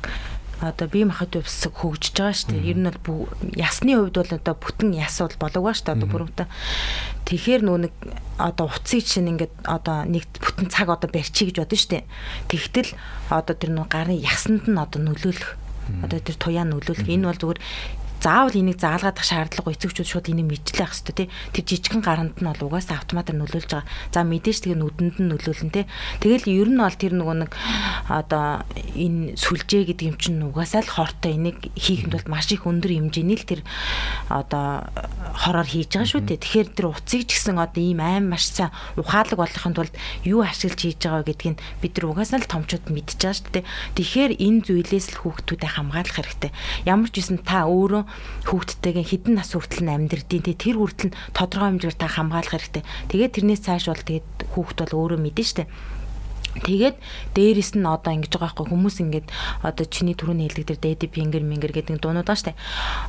одоо бие махбод өвс хөгжиж байгаа шүү дээ. Ер нь бол ясны хувьд бол одоо бүтэн яс бол болоогүй шүү дээ. Одоо бүрэмтэ. Тэгэхээр нөө нэг одоо уцыг чинь ингээд одоо нэг бүтэн цаг одоо барьчих гэж бодно шүү дээ. Тэгтэл одоо тэр нөө гарын ясанд нь одоо нөлөөлөх одоо тэр туяа нөлөөлөх энэ бол зүгээр заавал энийг заалгаадах шаардлага эцэгчүүд шууд энийг ах хэвээр тий. Тэр жижигхэн гаранд нь бол угаасаа автоматар нөлөөлж байгаа. За мэдээж тэгээ нүдэнд нь нөлөөлнө тий. Тэгэл ер нь бол тэр нөгөө нэг одоо энэ сүлжээ гэдэг юм чинь угаасаа л хортой энийг хийхэд бол маш их өндөр хэмжээний л тэр одоо хороор хийж байгаа шүү дээ. Тэгэхээр тэр уцыг ч гэсэн одоо ийм аим маш сайн ухаалаг болохын тулд юу ашиглаж хийж байгаа гэдгийг бид нар угаасаа л томчууд мэдчихэж байгаа шүү дээ. Тэгэхээр энэ зүйлээс л хүүхдүүдэд хамгаалах хэрэгтэй. Ямар ч үсэн та өөрөө хүүхдтэйгээ хідэн нас хүртэл нь амьдрдیں۔ Тэ тэр хүртэл нь тодорхой хэмжээгээр та хамгаалах хэрэгтэй. Тэгээд тэрнээс цааш бол тэгээд хүүхд бол өөрөө мэдэн штэ. Тэгээд дээрэс нь одоо ингэж байгаа байхгүй хүмүүс ингэж одоо чиний түрүүний хэлдэг тэр дэди пингер мингер гэдэг дуунууд байгаа штэ.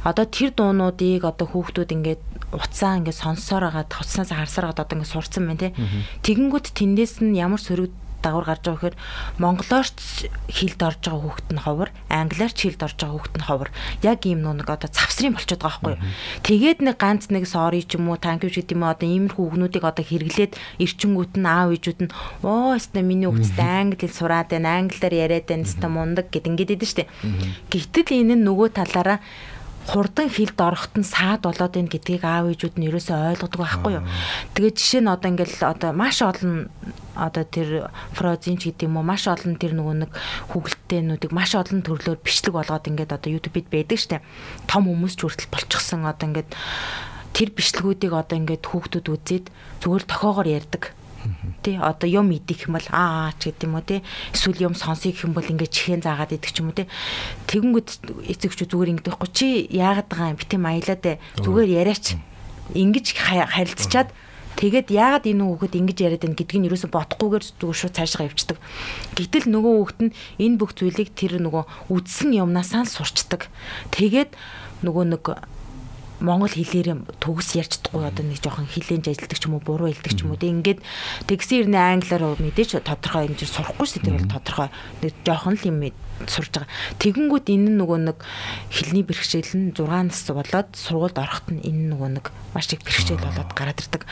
Одоо тэр дуунуудыг одоо хүүхдүүд ингэж уцаа ингэж сонсоор агаад уцснаас харсаар агаад одоо ингэ сурцсан байна те. Тэгэнгүүт тэндээс нь ямар сөрөг дагавар гарч байгаа гэхээр монголоор ч хэлд орж байгаа хүүхэд нь ховор, англиар ч хэлд орж байгаа хүүхэд нь ховор. Яг ийм нэг одоо цавсрын болчиход байгаа байхгүй юу. Тэгээд нэг ганц нэг сори ч юм уу, танкивч гэдэг юм одоо иймэрхүү хүүхнүүдийг одоо хэрэглээд эрчингүүт нь аав ээжүүд нь оо өстө миний хүүхэдтэй англи хэл сураад байна, англиар яриад байна, өстө мундаг гэд ингээд идэв штэ. Гэтэл энэ нь нөгөө талаараа хурдан хилд орохт нь саад болоод байна гэдгийг аав ээжүүд нь ерөөсөө ойлгодог байхгүй юу. Тэгээд жишээ нь одоо ингээл одоо маш олон одоо тэр фрозин ч гэдэг юм уу маш олон тэр нөгөө нэг хүүхэлтэйнүүдийг маш олон төрлөөр бичлэг болгоод ингээд одоо YouTube-д байдаг штэ. Том хүмүүс ч хүртэл болчихсон одоо ингээд тэр бичлэгүүдийг одоо ингээд хүүхдүүд үзээд зүгээр тохоогоор ярьдаг Тий одоо юм идэх юм бол аа ч гэдэг юм уу тий эсвэл юм сонсъё гэх юм бол ингээд чихэн заагаад идэх ч юм уу тий тэгэнгүүт эцэгч зүгээр ингээд байхгүй чи яагаад байгаа юм? Битэн маялаад зүгээр яриач. Ингэж харилцчаад Тэгээд яагаад энэ хүүхэд ингэж яриад байна гэдгийг нь ерөөсө бодохгүйгээр зүгээр шууд цаашгаа явчихдаг. Гэтэл нөгөө хүүхэд нь энэ бүх зүйлийг тэр нөгөө үдсэн юмнасаа л сурчдаг. Тэгээд нөгөө нэг монгол хэлээр төгс ярьж чадахгүй одоо нэг жоохон хилэнж ажилдаг ч юм уу буруу хэлдэг ч юм уу. Тэг ингээд тэгсэн ирнэ англиар мэдээж тодорхой хэмжээр сурахгүй шүү дээ. Тэр бол тодорхой. Нэг жоохон л юм сурж байгаа. Тэгэнгүүт энэ нөгөө нэг хэлний бэрхшээл нь 6 нас болоод сургуульд ороход нь энэ нөгөө нэг маш их бэрхшээл болоод гараад ирдэг.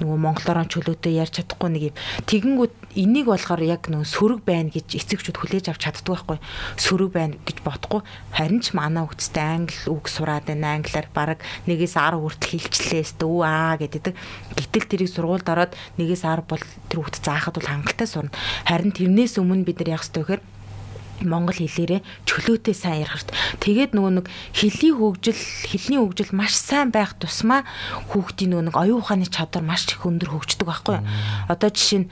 Нөгөө монголоор чөлөөтэй ярьж чадахгүй нэг юм. Тэгэнгүүт энийг болохоор яг нөгөө сөрөг байна гэж эцэгчүүд хүлээж авч чаддаг байхгүй. Сөрөг байна гэж бодохгүй. Харин ч манай хүүхдтэй англи үг сураад байна. Англиар баг нэгээс 10 хүртэл хэлчлээ өстө өө аа гэдэг. Гэтэл тэрийг сургуульд ороод нэгээс 10 бол тэр хүүхд заахад бол хангалттай сурна. Харин тэрнээс өмнө бид нар яг гэхээр монгол хэлээрээ чөлөөтэй сайн ярих хэрэгтэй. Тэгээд нөгөө нэг хэлний хөгжил, хэлний хөгжил маш сайн байх тусмаа хүүхдийн нөгөө нэг оюун ухааны чадвар маш их өндөр хөгждөг байхгүй юу? Одоо жишээ нь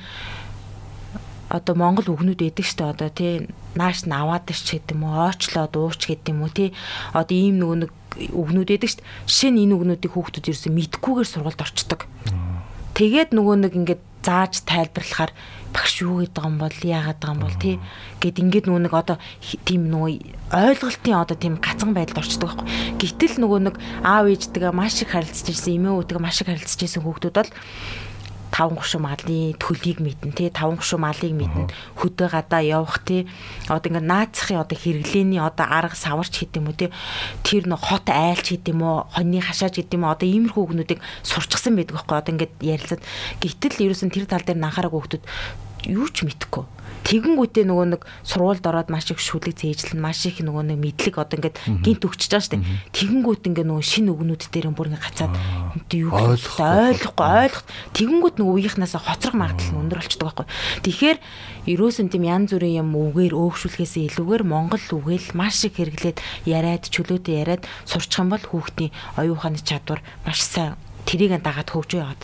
одоо монгол үгнүүд эдэг штэ одоо тий нааш наваад ч гэдэг юм уу оочлоод ууч гэдэг юм уу тий. Одоо ийм нөгөө нэг үгнүүд эдэг штэ жишээ нь энэ үгнүүдийг хүүхдүүд ерөөсөө мэдгүйгээр сургуульд орчдөг. Тэгээд нөгөө нэг ингээд зааж тайлбарлахаар багш юу гэдэг юм бол яагаад байгаа юм бол тий гэд ингээд нөгөө нэг одоо тийм нөгөө ойлголтын одоо тийм гацхан байдалд орчдөг байхгүй. Гэтэл нөгөө нэг аав ээжтэйгээ маш их харилцаж ирсэн, эмээ өвтэйгээ маш их харилцаж ирсэн хүүхдүүд бол таван гушуу малын төлийг мэднэ тий таван гушуу малыг мэднэ. Хөдөө гадаа явах тий одоо ингээд наацхийн одоо хэрэглээний одоо арга саварч гэдэг юм уу тий тэр нөх хот айлч гэдэг юм уу хоньны хашааж гэдэг юм уу одоо иймэрхүү үгнүүдийг сурчсан байдаг байхгүй. Одоо ингээд ярилцаад. Гэтэл ерөөсөн тэр тал дээр анхаарах хүүхдүүд юу ч мэдэхгүй тэгэнгүүтээ нөгөө нэг сургуульд ороод маш их шүлэг зээжлэн маш их нөгөө нэг мэдлэг одоо ингээд гинт өгчөж байгаа штэ тэгэнгүүт ингээд нөгөө шин үгнүүд дээр бүр ингээд гацаад юу ойлгохгүй ойлгох. Тэгэнгүүт нөгөө үеийнхнаасаа хоцрох магадлал нь өндөр болчдөг байхгүй. Тэгэхээр ерөөсөн тийм янз бүрийн юм үгээр өөгшүүлэхээс илүүгээр монгол үгээл маш их хэрэглээд яриад чөлөөтэй яриад сурчих юм бол хүүхдийн оюун ухааны чадвар маш сайн тэрийг дагаад хөгжөө яваад.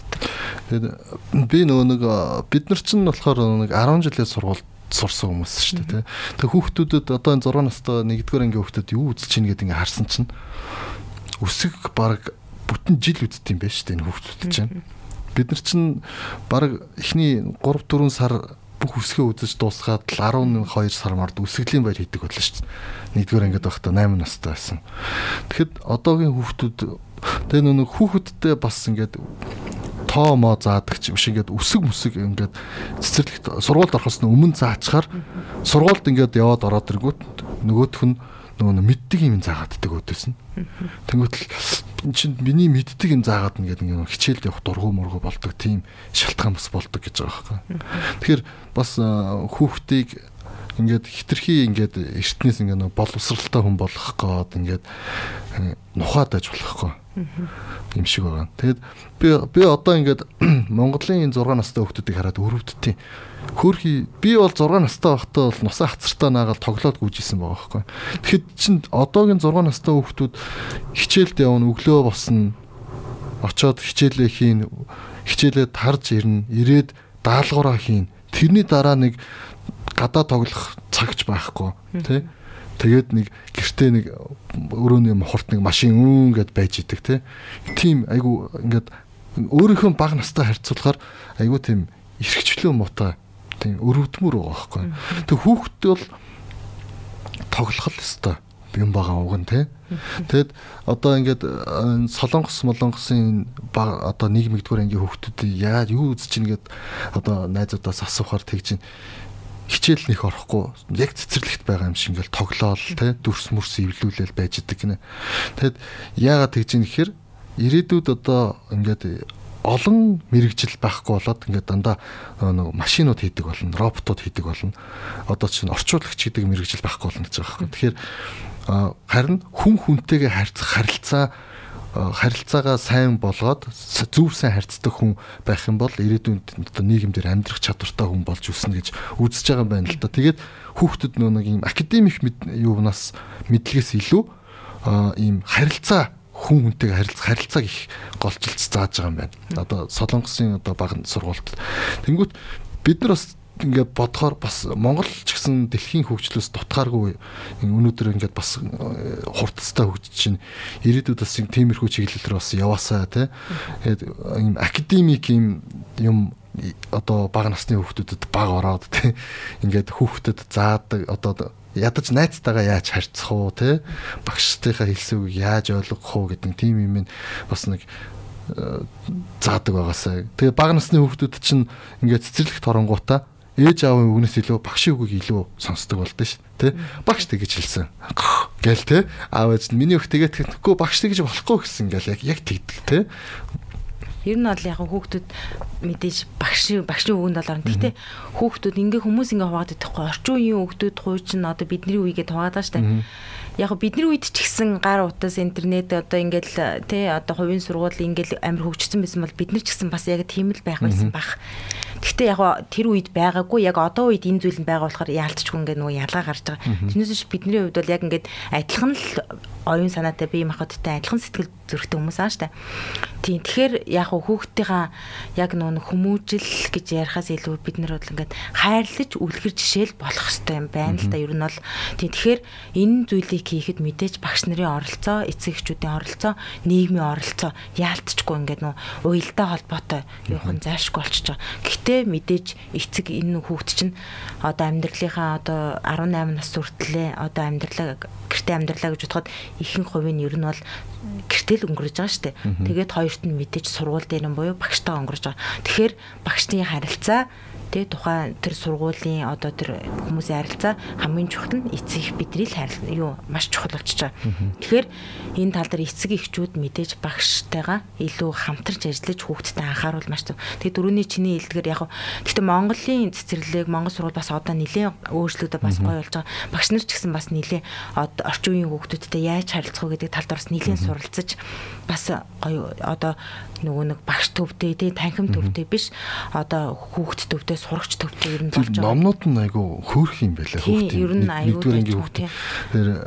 Тэгээд би нөгөө нэг бид нар чинь болохоор нэг 10 жилийн сургуульд сурсан хүмүүс шүү дээ тий. Тэгээ хүүхдүүдэд одоо энэ 6 настай нэгдүгээр ангийн хүүхдүүд юу үзэж чинь гэдэг ингээ харсан чинь өсөг баг бүтэн жил үзт юм байна шүү дээ энэ хүүхдүүд чинь. Бид нар чинь баг эхний 3 4 сар бүх үсгээ үзэж дуусгаад 12 сар мард үсгэлийн баяр хийдэг боллоо шүү дээ. Нэгдүгээр ангид байхдаа 8 настай байсан. Тэгэхэд одоогийн хүүхдүүд Тэгээ нүг хүүхэдтэй бас ингээд тоо мо заадаг ч юм шиг ингээд үсэг мүсэг ингээд цэцэрлэгт сургуульд орохоос өмнө заачаар сургуульд ингээд яваад ороод иргүүт нөгөөх нь нөгөө мэддэг юм заагаад ддэг өөдөөс нь. Тэнгүүтэл эн чинь миний мэддэг юм заагаад ингээд ингээд хичээлд явах дургу мургу болдог тийм шалтгаан бас болдог гэж байгаа байхгүй. Тэгэхээр бас хүүхдийг ингээд хитрхи ингээд эртнээс ингээд боловсралтай хүн болгох гээд ингээд нухаад аж болохгүй юм шиг байгаа. Тэгэд би би одоо ингээд Монголын 6 настай хүүхдүүдийг хараад өрөвдтiin. Хөөхий би бол 6 настай байхдаа бол нусаа хацартаа наагаад тоглоод гүйжсэн байгаа байхгүй. Тэгэхэд чин одоогийн 6 настай хүүхдүүд хичээлд явна, өглөө босно. Очоод хичээлээ хийн, хичээлээ тарж ирнэ, ирээд даалгавраа хийн. Тэрний дараа нэг гадаа тоглох цагч байхгүй, тий? Тэгээд нэг гэртээ нэг өрөөний мохорт нэг машин үн гэд байж идэг тий. Тийм айгу ингээд өөрийнхөө баг настай харьцуулахаар айгу тийм эрхчлөө муутай тийм өрөвдмөр байгаа байхгүй. Тэг хүүхдтэй бол тоглох л өстой юм байгаа уг нь тий. Тэгэд одоо ингээд солонгос молонгосын баг одоо нийгмигдгүүр ангийн хүүхдүүдийг яа юу үзэж ийн гэд одоо найзуудаас асуухаар тэгж хичээл нэх орохгүй яг цэцэрлэгт байгаа юм шиг ингээл тоглоол те дүрс мөрс ивлүүлэл байж идэг гинэ. Тэгэд яагаад тэгж юм гэхээр ирээдүйд одоо ингээд олон мэрэгжил байхгүй болоод ингээд дандаа нэг машинууд хийдэг болно, роботууд хийдэг болно. Одоо чинь орчуулагч гэдэг мэрэгжил байхгүй болно гэж байгаа юм. Тэгэхээр харин хүн хүнтэйгээ харьцах харилцаа харилцаагаа сайн болгоод зөв сайн харьцдаг хүн байх юм бол ирээдүйд одоо нийгэмдэр амьдрах чадвартай хүн болж өснө гэж үзэж байгаа юм байна л да. Тэгээд хүүхдүүд нөө нэг юм академик юунаас мэдлэгээс илүү ийм харилцаа хүн хүнтэйгээ харилцах харилцааг их голчилж зааж байгаа юм байна. Одоо Солонгосын одоо баг сургуульд. Тэнгүүт бид нар бас ингээд бодохоор бас Монгол ч гэсэн дэлхийн хөгжлөөс дутгааргүй өнөөдөр ингээд бас э, хурдцтай хөгжиж чинь ирээдүйд бас тиймэрхүү чиглэлээр бас яваасаа тий. Ийм академик юм юм одоо бага насны хүүхдүүдэд баг ороод тий. Ингээд хүүхдэд заадаг одоо ядаж найзтайгаа яаж харьцах уу тий. Багштайхаа хэлсэн үг яаж ойлгох уу гэдэг тийм юм бас нэг э, заадаг байгаасаа. Тэгээ бага насны хүүхдүүд чинь ингээд цэцэрлэгт оронгуудаа ээж аавын үгнээс илүү багшийн үгийг илүү сонсдог болдсон шүү дээ. Багш тэгэж хэлсэн. Гээл те. Аав ээж нь миний үг тэгээд тэгэхгүй багш тэгэж болохгүй гэсэн ингээл яг яг тэгдэг те. Ер нь бол яг хүүхдүүд мэдээж багш багшийн үгэнд бол орно. Гэхдээ хүүхдүүд ингээ хүмүүс ингээ хуваадаг байхгүй орчин үеийн хүүхдүүд хууч нь одоо бидний үеигээ хуваадаг штэ яг бидний үед ч гэсэн гар утас интернет одоо ингээл тий одоо хувийн сургууль ингээл амар хөгжсөн байсан бол бид нар ч гэсэн бас яг тийм л байх байсан бах. Гэхдээ яг тэр үед байгаагүй яг одоо үед энэ зүйл нь байгаа болохоор яалтчгүй ингээ нөгөө ялгаа гарч байгаа. Тэрнээс биш бидний хувьд бол яг ингээд адилхан л оюун санаатай бие махбодтой адилхан сэтгэл зүрхтэй хүмүүс аа штэ. Тийм тэгэхээр яг хүүхдийнхаа яг нөө хүмүүжил гэж ярихаас илүү бид нар бол ингээд хайрлаж үлгэр жишээл болох хэрэгтэй юм байна л да. Ер нь бол тийм тэгэхээр энэ зүйлийг хийхэд мэдээж багш нарын оролцоо, эцэг эхчүүдийн оролцоо, нийгмийн оролцоо яалтчгүй ингээд нөө уялдаа холбоотой нь зайлшгүй болчихж байгаа. Гэхдээ мэдээж эцэг энэ хүүхд чинь одоо амьдралынхаа одоо 18 нас хүртлээ одоо амьдралаа гэртээ амьдралаа гэж бодоход ихэнх хувийн ер нь бол мэдээлэл өнгөрөж байгаа шүү дээ. Тэгээд хоёрт нь мэдээж сургууль дээр нь буюу багштай өнгөрөж байгаа. Тэгэхээр багшны харилцаа тий тухайн тэр сургуулийн одоо тэр хүмүүсийн харилцаа хамгийн чухал нь эцэг их бидний л харилцаа юу маш чухал болчихж байгаа. Тэгэхээр энэ тал дээр эцэг эхчүүд мэдээж багштайгаа илүү хамтарч ажиллаж хүүхдэд анхааруул маш зөв. Тэгээ дөрөвний чиний хэлдгээр яг гэхдээ Монголын цэцэрлэг Монгол сургууль бас одоо нэлээд өөрчлөлтөд бас гоё болж байгаа. Багш нар ч гэсэн бас нэлээд орчин үеийн хүүхдүүдтэй яаж харилцах вэ гэдэг тал дээр бас нэлээд суралцаж бас гоё одоо нөгөө нэг багш төвтэй тий танхим төвтэй биш одоо хүүхд төвтэй сурагч төвтэй ер нь болж байгаа. Номнууд нь айгүй хөөрх юм байлаа хүүхдийн. Ер нь айгүй хүүхдийн. Тэр э,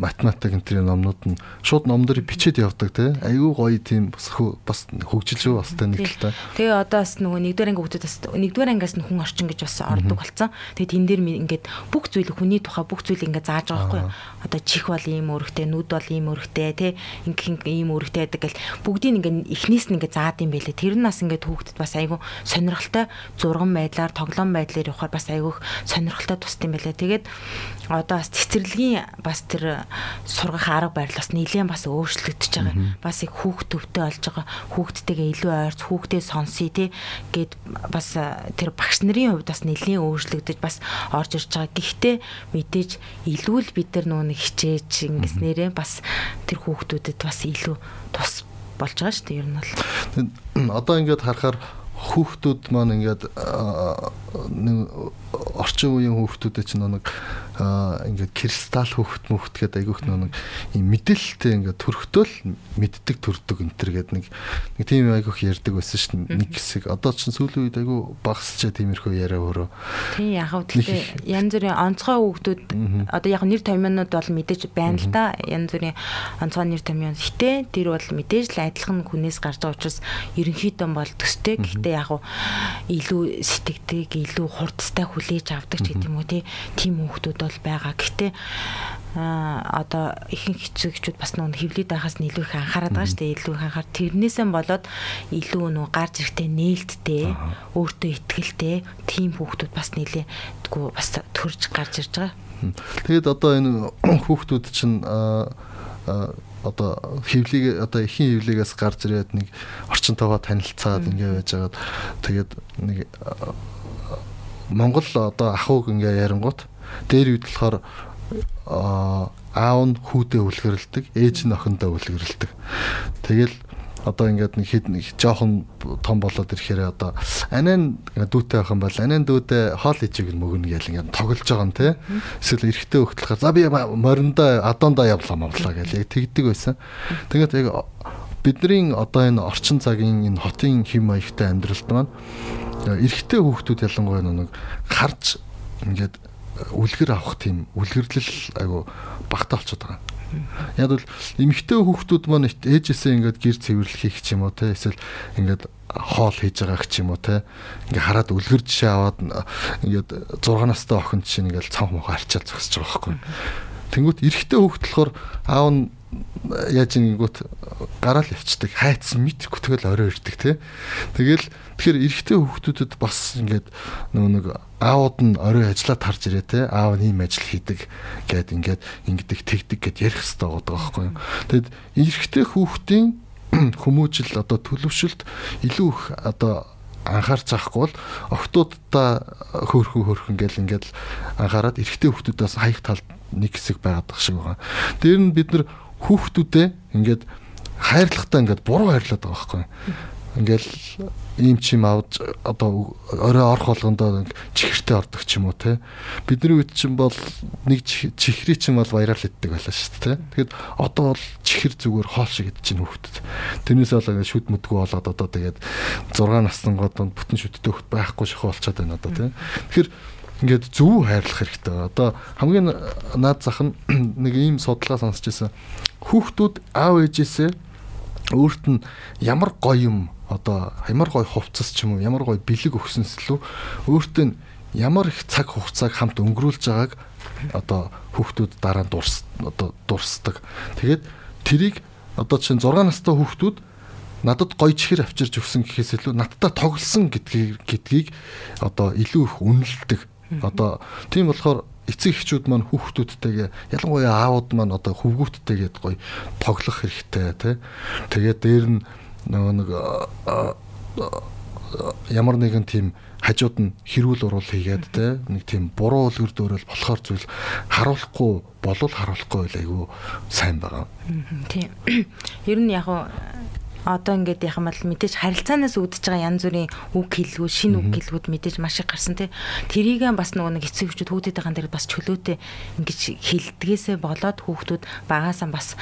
математик энэ төрлийн номнууд нь шууд ном дээр бичээд явдаг тий. Айгүй гоё тийм бас бас хөгжилж бас тань нэг л та. Тэгээ одоо бас нөгөө нэгдүгээр анги хүүхдүүд бас нэгдүгээр ангиас нь хүн орчин гэж бас ордог болсон. Тэгээ тэн дээр ингээд бүх зүйл хүний тухай бүх зүйл ингээд зааж байгаа байхгүй? Одоо чих бол ийм өргөтэй, нүд бол ийм өргөтэй тий. Ингээд ийм өргөтэй байдаг гэл бүгдийг ингээд эхнээс нь ингээд заад юм байлээ. Тэр нь бас ингээд хүүхдэд бас айгүй сонирхолтой зурган байдлаар тоглоом байдлаар явахаар бас айгүйх сонирхолтой тусд юм байлээ. Тэгээд одоо бас цэцэрлэгийн бас тэр сургах арга барил бас нэлээд бас өөрчлөгдөж байгаа. Бас их хүүхд төвтэй болж байгаа. Хүүхдтэйгээ илүү ойрц, хүүхдээ сонсъё те гэд бас тэр багш нарын хувьд бас нэлээд өөрчлөгдөж бас орж ирж байгаа. Гэхдээ мэдээж илүү л бид нар нүүн хичээж ингэснээрээ бас тэр хүүхдүүдэд бас илүү тус болж байгаа шүү дээ ер нь бол. Одоо ингээд харахаар хүүхдүүд маань ингээд нэг орчин үеийн хүүхдүүдэд чинь нэг ингээд кристалл хүүхд мөхт гэдэг айгүйх нэг юм мэдээлэлтэй ингээд төрхтөөл мэддэг төрдөг энэ төр гэдэг нэг нэг тийм айгүйх ярьдаг байсан дээ нэг хэсэг. Одоо чинь сүүлийн үед айгүй багасчаа тиймэрхүү яриа өөрөө тийм яг хав. Гэхдээ янз бүрийн онцгой хүүхдүүд одоо яг нэр томьёонууд бол мэдээж байна л да. Янз бүрийн онцгой нэр томьёон гэтээ тэр бол мэдээж л адилхан хүнээс гарч байгаа учраас ерөнхийдөө бол төстэй. Гэхдээ яг илүү сэтгэдэг илүү хурдтай хүлээж авдаг ч гэдэг юм уу тийм хүүхдүүд бол байгаа. Гэхдээ одоо ихэнх хэцүүгчүүд бас нүүн хөвлөд байхаас илүү их анхаарат байгаа шүү дээ. Илүү их анхаар тэрнээсээ болоод илүү нүү гарч ирэхтэй нээлттэй, өөртөө ихтгэлтэй тийм хүүхдүүд бас нэлээ тгүү бас төрж гарч ирж байгаа. Тэгээд одоо энэ хүүхдүүд чинь одоо хөвлийг одоо ихийн хөвлигээс гарч ирээд нэг орчинтойгоо танилцаад ингээ байж байгаад тэгээд нэг Монгол одоо ахуйг ингээ ярингууд дээр үед болохоор аав нь хүүдээ үлгэрэлдэг, ээж нь охиндоо үлгэрэлдэг. Тэгэл одоо ингээд нэг хэд нэг жоохон том болоод ирэхээр одоо анаа дүүтэй охин бол анаа дүүдээ хоол ичиг нь мөгнө гэл ингээд тоглож байгаа юм те. Эсвэл эрэгтэй хөлтлөхөөр за би мориндоо адоондоо явлаа мавлаа гэл яг тэгдэг байсан. Тэгээд яг бидний одоо энэ орчин цагийн энэ хотын хэм маягтай амьдралд маань эрэгтэй хүүхдүүд ялангуяа нэг харж ингээд үлгэр авах тийм үлгэрлэл айгу багтаа болчиход байгаа. Яг бол эмэгтэй хүүхдүүд маань ээжээсээ ингээд гэр цэвэрлэх хийх ч юм уу те эсвэл ингээд хоол хийж байгаа ч юм уу те ингээ хараад үлгэр жишээ аваад ингээд 6 настай охин чинь ингээд цанх мох арчаад зогсож байгаа байхгүй. Тэнгүүт эрэгтэй хүүхд болохоор аав нь яаж ингэнгүүт гараал явцдаг хайцсан мэдхгүй тэгэл орой ирдэг те тэгэл тэгэхээр эрэгтэй хүүхдүүдэд бас ингээд нөгөө нэг аауд нь орой ажиллаад харж ирээ те аав нь ийм ажил хийдэг гэд ингээд ингэдэг тэгдэг гэд ярих хэрэгтэй байгаа байхгүй юу тэгэд эрэгтэй хүүхдийн хүмүүжил одоо төлөвшөлт илүү их одоо анхаарч авахгүй бол октоудаа хөөрхөн хөөрхөн гэл ингээд анхаарад эрэгтэй хүүхдүүдээс хаях талд нэг хэсэг байгаад байгаа шиг байгаа. Тэр нь бид нар хүүхдүүдээ ингээд хайрлагатай ингээд буруу хайрлаад байгаа байхгүй. Ингээл ийм чим авч одоо орой орох болгондоо чихэртэй ордог ч юм уу те. Бидний үед чинь бол нэг чихрий чинь бол баярал иддэг байлаа шүү дээ. Тэгэхэд одоо бол чихэр зүгээр хоол шиг идэж чинь хүүхдэд. Тэрнээс бол ингээд шүд мэдгүй болоод одоо тэгээд 6 насны гоод бүтэн шүдтэй хөлт байхгүй шахуу болчиход байна одоо те. Тэгэхээр ингээд зөв хайрлах хэрэгтэй. Одоо хамгийн наад зах нь нэг ийм судалгаа сонсч байсан. Хүүхдүүд аав ээжээсээ өөрт нь ямар гоё юм одоо ямар гоё хувцас ч юм уу ямар гоё бэлэг өгсөнс лөө өөртөө ямар их цаг хугацааг хамт өнгөрүүлж байгааг одоо хүүхдүүд дараа нь дурс одоо дурсдаг. Тэгээд тэрийг одоо чинь 6 настай хүүхдүүд надад гоё чихэр авчирч өгсөн гэхээс илүү надтай тоглосон гэдгийг гэдгийг одоо илүү их үнэлдэг. Одоо тийм болохоор эцэг эхчүүд маань хүүхдүүдтэйгээ ялангуяа аауд маань одоо хөвгүүттэйгээд гоё тоглох хэрэгтэй тий. Тэгээд дээр нь нөгөө нэг ямар нэгэн тийм хажууд нь хэрүүл урал хийгээд те нэг тийм буруу үлгэр дөрөл болохоор зүйл харуулахгүй болол харуулахгүй байл айгүй сайн байгаа. Тийм. Ер нь яг одоо ингээд яхам бол мэдээж харилцаанаас үүдэж байгаа янз бүрийн үг хэллгүүд, шин үг хэллгүүд мэдээж маш их гарсан тий. Тэрийг бас нөгөө нэг эцэг эхчүүд хүүхдүүд байгаа дээр бас чөлөөтэй ингэж хилдгээсээ болоод хүүхдүүд багаасаа бас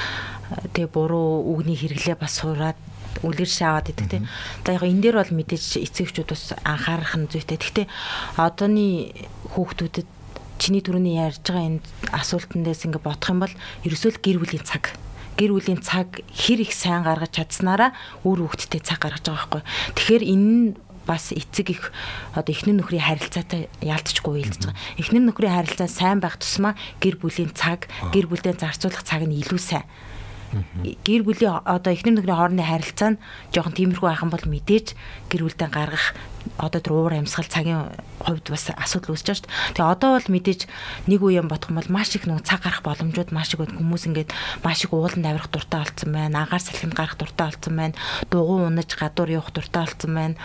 тэгээ буруу үгний хэрэглээ бас сураад үлгэр шаваад идэг тийм. Одоо яг энэ дээр бол мэдээж эцэгчүүд бас анхаарах нь зүйтэй. Гэхдээ одооны хүүхдүүдэд чиний түрүүний ярьж байгаа энэ асуултан дээс ингээ бодох юм бол ерөөсөө л гэр бүлийн цаг гэр бүлийн цаг хэр их сайн гаргаж чадсанараа өөр хүүхдтэй цаг гаргаж байгаа байхгүй. Тэгэхээр энэ нь бас эцэг их одоо эхнэр нөхрийн харилцаатай яалтчгүй уйлдж байгаа. Эхнэр нөхрийн харилцаа сайн байх тусмаа гэр бүлийн цаг, гэр бүлдээ зарцуулах цаг нь илүү сайн. Гэр бүлийн одоо эхнэр нөхрийн хоорондын харилцаа нь жоохон тиймэрхүү ахын бол мэдээж гэр бүлдээ гаргах одоо тэр уур амьсгал цагийн хувьд бас асуудал үүсэж байгаа шүү дээ. Тэгээ одоо бол мэдээж нэг үеийн бодох юм бол маш их нэг цаг гарах боломжууд маш их. Хүмүүс ингээд маш их ууланд авирах дуртай болсон байна. Агаар салхинд гарах дуртай болсон байна. Дугуй унаж гадуур явах дуртай болсон байна.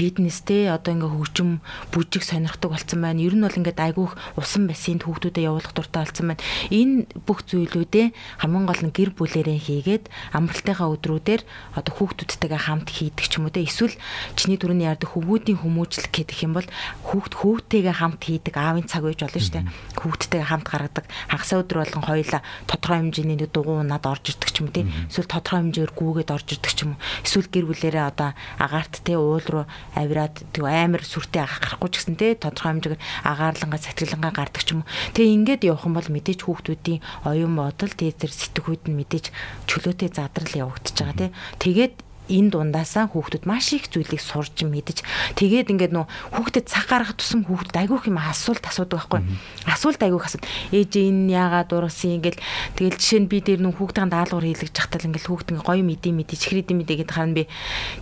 Фитнестэй одоо ингээ хөгжим бүжиг сонирхдаг болсон байна. Ер нь бол ингээд айгүйх усан бассейнд хүүхдүүдэд явуулах дуртай болсон байна. Энэ бүх зүйлүүдээ хамгийн гол нь гэр бүлэрээ хийгээд амралтынхаа өдрүүдээр одоо хүүхдүүдтэйгээ хамт хийдэг ч юм уу те. Эсвэл чиний түрүүний ярьдаг хөвгүүдийн хүмүүжлэх гэдэг юм бол хүүхд хүүхдтэйгээ хамт хийдэг аавын цаг үйж болно шүү дээ. Хүүхдтэйгээ хамт гаргадаг хагасаа өдөр болгон хоёулаа тодорхой хэмжээний дугуй унаад орж ирдэг ч юм тий. Эсвэл тодорхой хэмжээгээр гүүгээд орж ирдэг ч юм уу. Эсвэл гэр бүлэрээ одоо агаарт тий уул руу авираад тэг амар сүртэй ах гарахгүй ч гэсэн тий тодорхой хэмжээгээр агаарлангаа сэтгэлэнгаа гардаг ч юм уу. Тэгээ ингээд явах юм бол мэдээж хүүхдүүдийн оюун бодол тий тэр сэтгхүйд нь мэдээж чөлөөтэй задрал явагдаж байгаа тий. Тэгээд энэ дундаасаа хүүхдүүд маш их зүйлийг сурж мэдж тэгээд ингээд нөө хүүхдэд цаг гаргах тусам хүүхдэд айгүйх юм асуулт асуудаг байхгүй. Асуулт айгүйх асууд ээж энэ яагаад ургасан ингээл тэгэл жишээ нь би дээр нөө хүүхдийн даалгавар хийлгэж захтал ингээл хүүхд ингээ гоё мэдээ мэдээ чихэр идэм мэдээ гэдэг харна би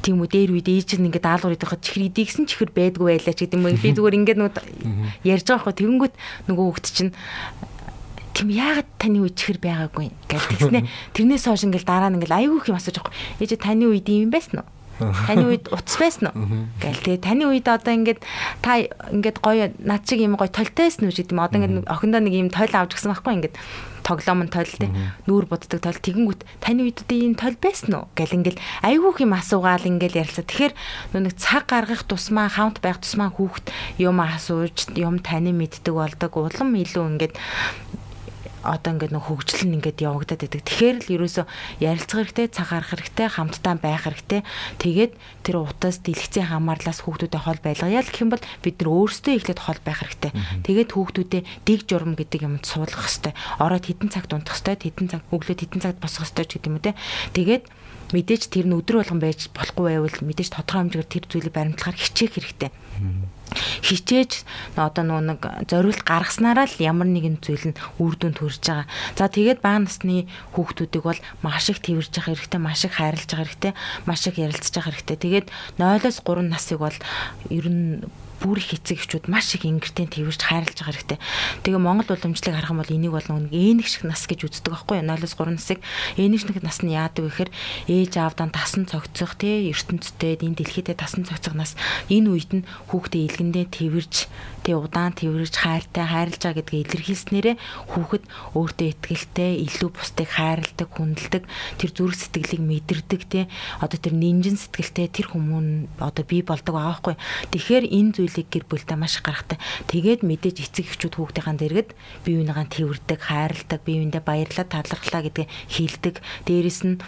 тийм үү дээр үед ээж нь ингээ даалгавар хийдэг хад чихэр идэгсэн чихэр байдгүй байлаа ч гэдэг юм би зүгээр ингээд нөө ярьж байгаа байхгүй. Тэгэнгүүт нөгөө хүүхд чинь тийм яагаад таны үед чихэр байгаагүй гэж тэгснэ. Тэрнээс хойш ингээл дараа нь ингээл айгүй их юм асууж байгаа. Ээж таны үед юм байсан уу? Таны үед утас байсан уу? Гэл тэгээ таны үед одоо ингээд та ингээд гоё над чиг юм гоё толтойсэн үү гэдэг юм. Одоо ингээд охиндоо нэг юм тойл авч гисэн байхгүй ингээд тоглоом нь тойл те нүүр буддаг тойл тэгэнгүүт таны үед одоо ийм тойл байсан уу гэл ингээл айгүйх юм асуугаал ингээл ярилцаа тэгэхээр нэг цаг гаргах тусмаа хаунт байх тусмаа хүүхд юм асууж юм таны мэддэг болдог улам илүү ингээд одоо ингээд нөх хөгжил нь ингээд явагдаад байдаг. Тэгэхээр л ерөөсөө ярилцах хэрэгтэй, цаг гарах хэрэгтэй, хамтдаа байх хэрэгтэй. Тэгээд тэр утас дэлгэцийн хамаарлаас хүүхдүүдэд хол байлгая л гэх юм бол бид нар өөрсдөө эхлээд хол байх хэрэгтэй. Тэгээд хүүхдүүдэд дэг журам гэдэг юмд суулгах хэрэгтэй. Ороод хитэн цагт унтах хэрэгтэй, хитэн цаг өглөөд хитэн цагт босох хэрэгтэй ч гэдэг юм үү те. Тэгээд мэдээж тэр нь өдөр болгон байж болохгүй байвал мэдээж тодорхой хэмжээгээр тэр зүйлийг баримтлахаар хичээх хэрэгтэй хичээж одоо нөгөө нэг зориулт гаргаснараа л ямар нэгэн зүйл нь үр дүнд хүрч байгаа. За тэгээд бага насны хүүхдүүдийг бол маш их тэрж явах хэрэгтэй, маш их хайрлаж байгаа хэрэгтэй, маш их ярилцж байгаа хэрэгтэй. Тэгээд 0-оос 3 насыг бол ер нь бүр их эцэг эхчүүд маш их ингэртийн тэрвэрч хайрлаж байгаа хэрэгтэй. Тэгээ Монгол уламжлалыг харах юм бол энийг бол нэг ээнэг шиг нас гэж үздэг байхгүй юу? 0-3 насыг ээнэг шиг нас нь яадаг вэ гэхээр ээж аавдаа тасан цогцох тий ертөнцтэй энэ дэлхийдээ тасан цогцох нас энэ үед нь хүүхдээ илгэндээ тэрвэрж тий удаан тэрвэрж хайртай хайрлаж байгаа гэдгийг илэрхийлснээрээ хүүхэд өөртөө ихтэй илүү бусдыг хайрладаг, хүндэлдэг, тэр зүрх сэтгэлийг мэдэрдэг тий одоо тэр нинжин сэтгэлтэй тэр хүмүүн одоо бий болдог байхгүй. Тэгэхээр энэ зүйлийг гэр бүлдээ маш гаргатай. Тэгээд мэдээж эцэг эхчүүд хүүхдийнхаа дэргэд бие биенийгаа тэрвэрдэг, хайрладаг, бие биендээ баярлаад талархлаа гэдгийг хэлдэг. Дээрэс нь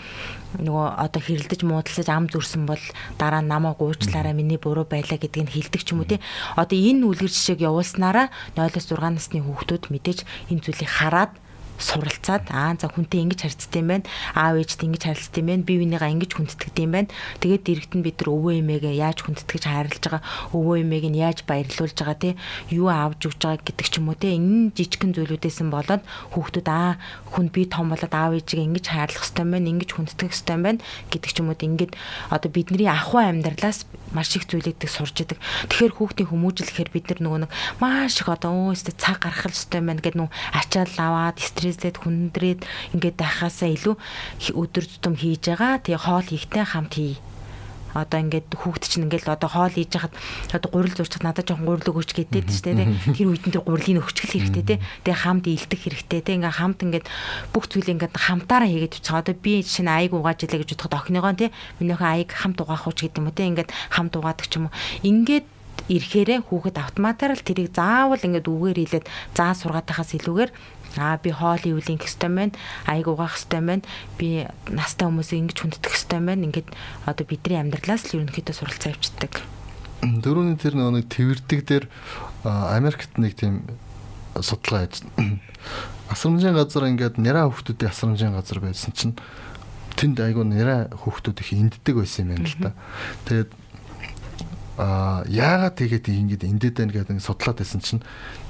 нөгөө одоо хэрэлдэж муудалцаж ам зүрсэн бол дараа намаа гуучлаараа миний буруу байлаа гэдгийг хэлдэг ч юм уу тий. Одоо энэ үлгэр жишээг явуулснараа 0-6 насны хүүхдүүд мэдээж энэ зүйлийг хараад суралцаад аа за хүнтэй ингэж харьцдаг юм байна. Аав ээжтэй ингэж харилцдаг юм байна. Бие бинийгаа ингэж хүндэтгдэг юм байна. Тэгээд дэрэгт нь бид нар өвөө эмээгээ яаж хүндэтгэж харилж байгаа, өвөө эмээг нь яаж баярлуулж байгаа тий юу авж өгч байгаа гэдэг ч юм уу тий энэ жижигхэн зүйлүүдээс нь болоод хүүхдүүд аа хүн би том болоод аав ээжигээ ингэж хайрлах хэрэгтэй юм байна, ингэж хүндэтгэх хэрэгтэй юм байна гэдэг ч юм уу ингээд одоо бидний ахуй амьдралаас маш их зүйлүүдийг сурж идэг. Тэгэхээр хүүхдийн хүмүүжлэхээр бид нар нөгөө нэг маш их одоо өөстө цаг гаргах хэрэгтэй юм байна гэдэг нүү ачаал аваад стресслээд хүндрээд ингээд байхаасаа илүү өдөр тутам хийж байгаа. Тэгээ хоол хийхтэй хамт хий. Одоо ингээд хүүхд чинь ингээд одоо хоол хийж хахад одоо гурил зурчих надад жоохон гурил өгөөч гэдэг чинь тэ тэр үед нь тэр гурилыг өгчгөл хэрэгтэй тэ тэгээ хамт илдэх хэрэгтэй тэ ингээд хамт ингээд бүх зүйлийг ингээд хамтаараа хийгээд үчих одоо би шинэ аяг угааж илээ гэж бодоход охиныгоо тэ минийхээ аяг хамт угаах уу гэдэг юм уу тэ ингээд хамт угаадаг ч юм уу. Ингээд ирэхээрээ хүүхэд автоматар л тэрийг заавал ингээд үгээр хэлээд заа сургаад тахаас илүүгээр Аа би хоол ингэх хэвээр байна. Аяг угаах хэвээр байна. Би настай хүмүүсийг ингэж хүндэтэх хэвээр байна. Ингээд одоо бидний амьдралаас л ерөнхийдөө суралцаа авчдаг. Дөрөвний тэр нэг твэрдэг дээр Америкт нэг тийм судалгаа хийж асрамжийн газар ингээд нэраа хүүхдүүдийн асрамжийн газар байсан чинь тэнд айгу нэраа хүүхдүүд их энддэг байсан юм байна л да. Тэгээд а яагаад тэгээд ингэж эндээд байна гэдэг судлаад байсан чинь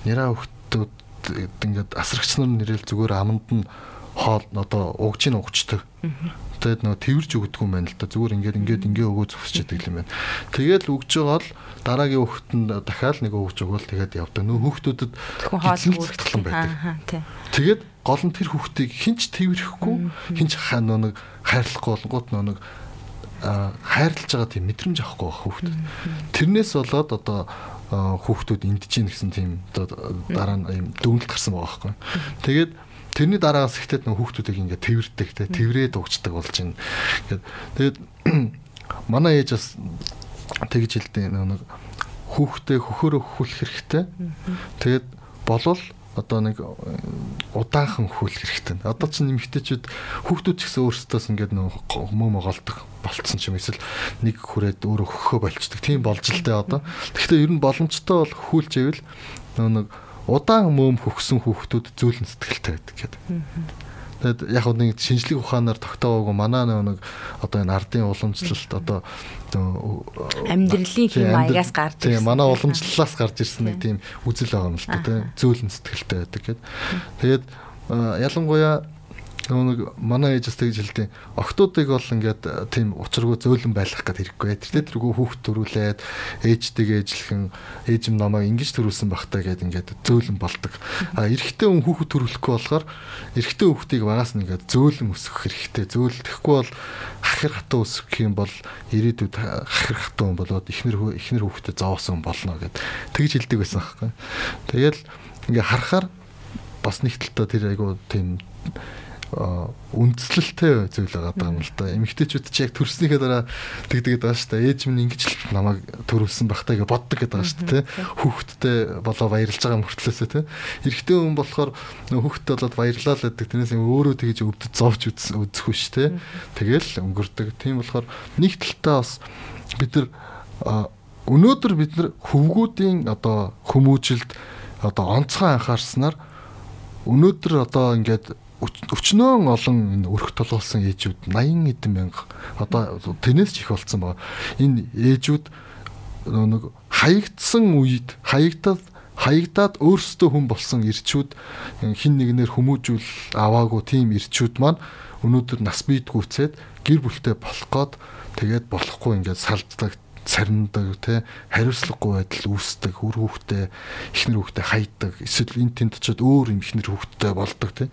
нэраа хүүхдүүд ингээд асрагч нар нэрэл зүгээр аманд нь хоол одоо угжийн угчдаг. Тэгээд нөгөө тэрж өгдөг юм байна л да. Зүгээр ингээд ингээд ингээ өгөө зогсож идэг юм байна. Тэгээд өгж байгаа л дараагийн хүүхэнд дахиад нэг өгж өгвөл тэгээд явдаг. Нөө хүүхдүүдэд хоол байдаг. Тэгээд гол нь тэр хүүхдийг хинч тэрхэхгүй хинч хаа нэг хайрлахгүй болгоот нэг хайрлаж байгаа тийм мэдрэмж авахгүй байх хүүхдүүд. Тэрнээс болоод одоо хүүхдүүд эндэж гин гэсэн тийм дараа нь юм дүгнэлт гарсан байгаа байхгүй. Тэгээд тэрний дараагаас ихтэй нөх хүүхдүүдийг ингээд тэрвэрдэг те тэрврээд угчдаг болж байна. Ингээд тэгээд манай ээж бас тэгж хэлдэг нэг хүүхдээ хөхөөрөө хөхүүлэх хэрэгтэй. Тэгээд болвол одоо нэг удаанхан хөлөх хэрэгтэй. Одоо ч нэмэгтэйчүүд хүүхдүүд ч гэсэн өөрсдөөс ингээд нөө мөмө голдог болцсон ч юм эсвэл нэг хүрээд өөрөө хөхөө болчдөг. Тийм болж л дээ одоо. Гэхдээ ер нь боломжтой бол хүүлж ивэл нэг удаан мөм хөхсөн хүүхдүүд зөөлөн сэтгэлтэй байдаг гэдэг. Тэгэд яг нэг шинжлэх ухаанаар тогтоогоогүй манай нэг одоо энэ ардын уламжлалт одоо амьдралын хэм маягаас гарч ирсэн. Тийм манай уламжлалаас гарч ирсэн нэг тийм үзэл байгаа юм л да тийм зөөлөн сэтгэлтэй байдаг гэд. Тэгээд ялангуяа нэг манай ээжээс тэгж хэлдэг. Октоодыг бол ингээд э, тийм учиргүй зөөлөн байлгах гэдэг хэрэггүй. Тэр тэргүй хүүхд төрүүлээд ээжтэйгээ ээжлэхэн ээж юм намайг ингэж төрүүлсэн багтаа гэдэг ингээд зөөлөн болдог. А эрэгтэй хүн хүүхд төрүүлэхгүй болохоор эрэгтэй хүүхдийг багаас нь ингээд зөөлөн өсгөх хэрэгтэй. Зөөлдөхгүй бол хахир хатуу өсгөх юм бол ирээдүйд хахир хатуу болоод ихнэр ихнэр хүүхдэд зоовсон болно гэд тэгж хэлдэг байсан байхгүй. Тэгэл ингээ харахаар бас нэг талдаа тэр айгу тийм үндслэлтэй зүйл байгаа юм л да. Эмэгтэйчүүд чи яг төрснийхээ дараа тэгдэгэд байгаа шүү дээ. Ээж минь ингэж л намайг төрүүлсэн бахтаа гэж боддог гэдэг байгаа шүү дээ. Хүүхдтэй болоо баярлж байгаа мөртлөөсөө те. Эрэгтэй хүн болохоор хүүхдтэй болоод баярлаа л гэдэг. Тэрнээс өөрөө тэгэж өвдөд зовж үзэхгүй шүү дээ. Тэгэл өнгөрдөг. Тийм болохоор нэг талтаа бас бид нар өнөөдөр бид нар хөвгүүдийн одоо хүмүүжилд одоо онцгой анхаарснаар өнөөдөр одоо ингээд өчнөө олон энэ өрх толгуулсан ээжүүд 80 эдэн мянга одоо тэрнээс ч их болцсон байгаа. Энэ ээжүүд нэг хаягдсан үед хаягдаад хаягдаад өөрсдөө хүн болсон ирчүүд хин нэгнэр хүмүүжүүл аваагүй тийм ирчүүд маань өнөөдөр нас биедгүүцээд гэр бүлтэй болох гээд тэгээд болохгүй ингээд салддаг цариндаг те хариуцлагагүй байдал үүсдэг үр хүүхдээ ихнэр хүүхдээ хайдаг эсвэл энэ тэнд очиод өөр юм ихнэр хүүхдээ болдог те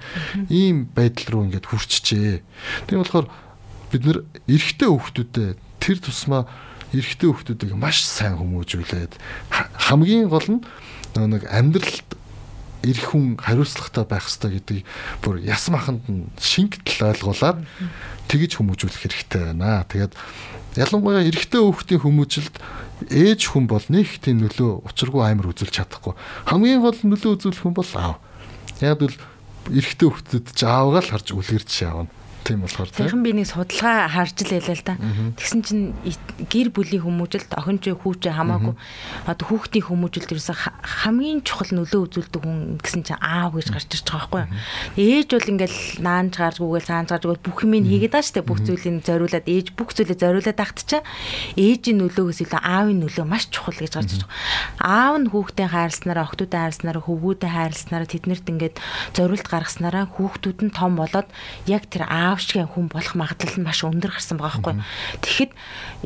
ийм байдал руу ингээд хүрчжээ. Тийм болохоор бид нэр эрэгтэй хүүхдүүдэд тэр тусмаа эрэгтэй хүүхдүүдийг маш сайн хүмүүжүүлээд хамгийн гол нь нэг амьдралд эрх хүн хариуцлагатай байх хэрэгтэй гэдгийг бүр ясм аханд нь шингтэл ойлгуулад тэгж хүмүүжүүлэх хэрэгтэй байна. Тэгээд ялангуяа эрэгтэй хүүхдийн хүмүүжилд ээж хүн бол нэг тийм нөлөө учиргүй амар үзүүлж чадахгүй. Хамгийн гол нөлөө үзүүлэх хүн бол аав. Яг бол эрэгтэй хүүхдэд ч аавгаа л харж үлгэрч явна. Тийм болохоор тийм. Би нэг судалгаа харж л байлаа л да. Тэгсэн чинь гэр бүлийн хүмүүжилт охин ч хүү ч хамаагүй одоо хүүхдийн хүмүүжилт ерөөсө хамгийн чухал нөлөө үзүүлдэг хүн гэсэн чинь аав гэж гарч ирж байгаа байхгүй юу. Ээж бол ингээл наанж гаргуугээл цаанж гаргуул бүх юм хийгээд байгаа штэ бүх зүйлийг зориулаад ээж бүх зүйлээ зориулаад тагтчаа. Ээжийн нөлөөгөөс илүү аавын нөлөө маш чухал гэж гарч ирж байгаа. Аав нь хүүхдээ хайрласнараа, охтуудаа хайрласнараа, хөвгүүдээ хайрласнараа тэднэрт ингээд зориулт гаргаснараа хүүхдүүд нь том болоод яг тэр аав шиг хүн болох магадлал нь маш өндөр гарсан байгаа байхгүй. Тэгэхэд